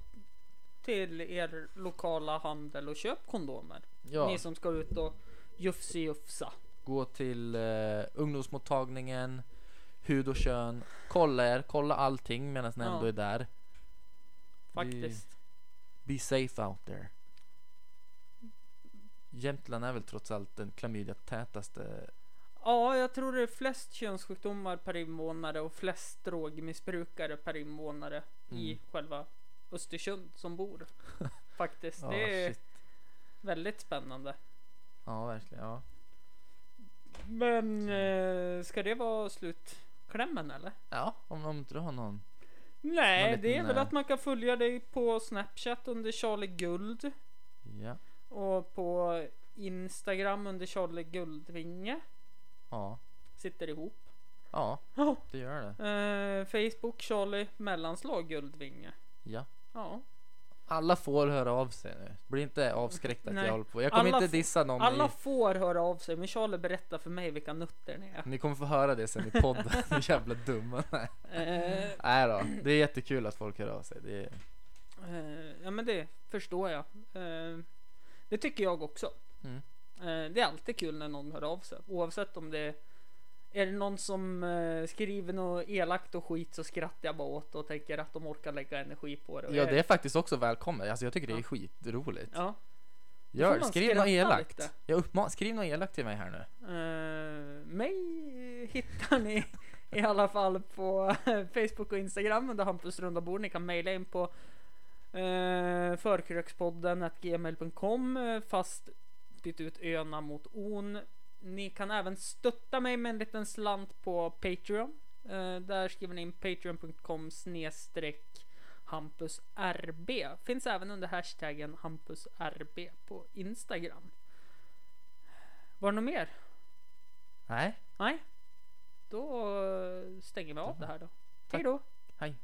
till er lokala handel och köp kondomer. Ja, Ni som ska ut och jufsi jufsa. Gå till eh, ungdomsmottagningen, hud och kön. Kolla er, kolla allting medan ni ändå är där. Faktiskt. Be safe out there. Jämtland är väl trots allt den klamydia-tätaste. Ja, jag tror det är flest könssjukdomar per invånare och flest drogmissbrukare per invånare i Mm. själva Östersund som bor. (laughs) Faktiskt. Ja, det är shit. väldigt spännande. Ja, verkligen. Ja. Men eh, ska det vara slutklämmen eller? Ja, om, om inte du har någon. Nej, Någon det är väl eh, att man kan följa dig på Snapchat under Charlie Guld Ja. och på Instagram under Charlie Guldvinge. Ja. Sitter ihop. Ja, Ja. det gör det. Eh, Facebook Charlie mellanslag Guldvinge. Ja. Ja. Alla får höra av sig nu. Bli inte avskräckta att Nej. jag håller på. Jag kommer Alla inte dissa någon Alla i... får höra av sig men Charlie berättar för mig vilka nötter ni är. Ni kommer få höra det sen i podden. (laughs) Hur jävla dumma ni. Eh, Nej då. Det är jättekul att folk hör av sig. Det är... eh, ja men det förstår jag. Eh, det tycker jag också. Mm. Det är alltid kul när någon hör av sig. Oavsett om det är är det någon som eh, skriver något elakt och skit så skrattar jag bara åt och tänker att de orkar lägga energi på det. Och Ja, det är faktiskt också välkommet. Alltså jag tycker det är skitroligt. Ja. Då Gör det. man Skriv något skratta elakt. Jag uppmanar, skriv något elakt till mig här nu. Eh, mig hittar ni i alla fall på (laughs) Facebook och Instagram under Hampus runda bord. Ni kan mejla in på uh, förkrökspodden gmail.com eh, fast byt ut öna mot on. Ni kan även stötta mig med en liten slant på Patreon. Eh, där skriver ni in patreon.com snedstreck hampusrb. Finns även under hashtaggen hampusrb på Instagram. Var det något mer? Nej, Nej. Då stänger vi av det här då. Hej då. hej.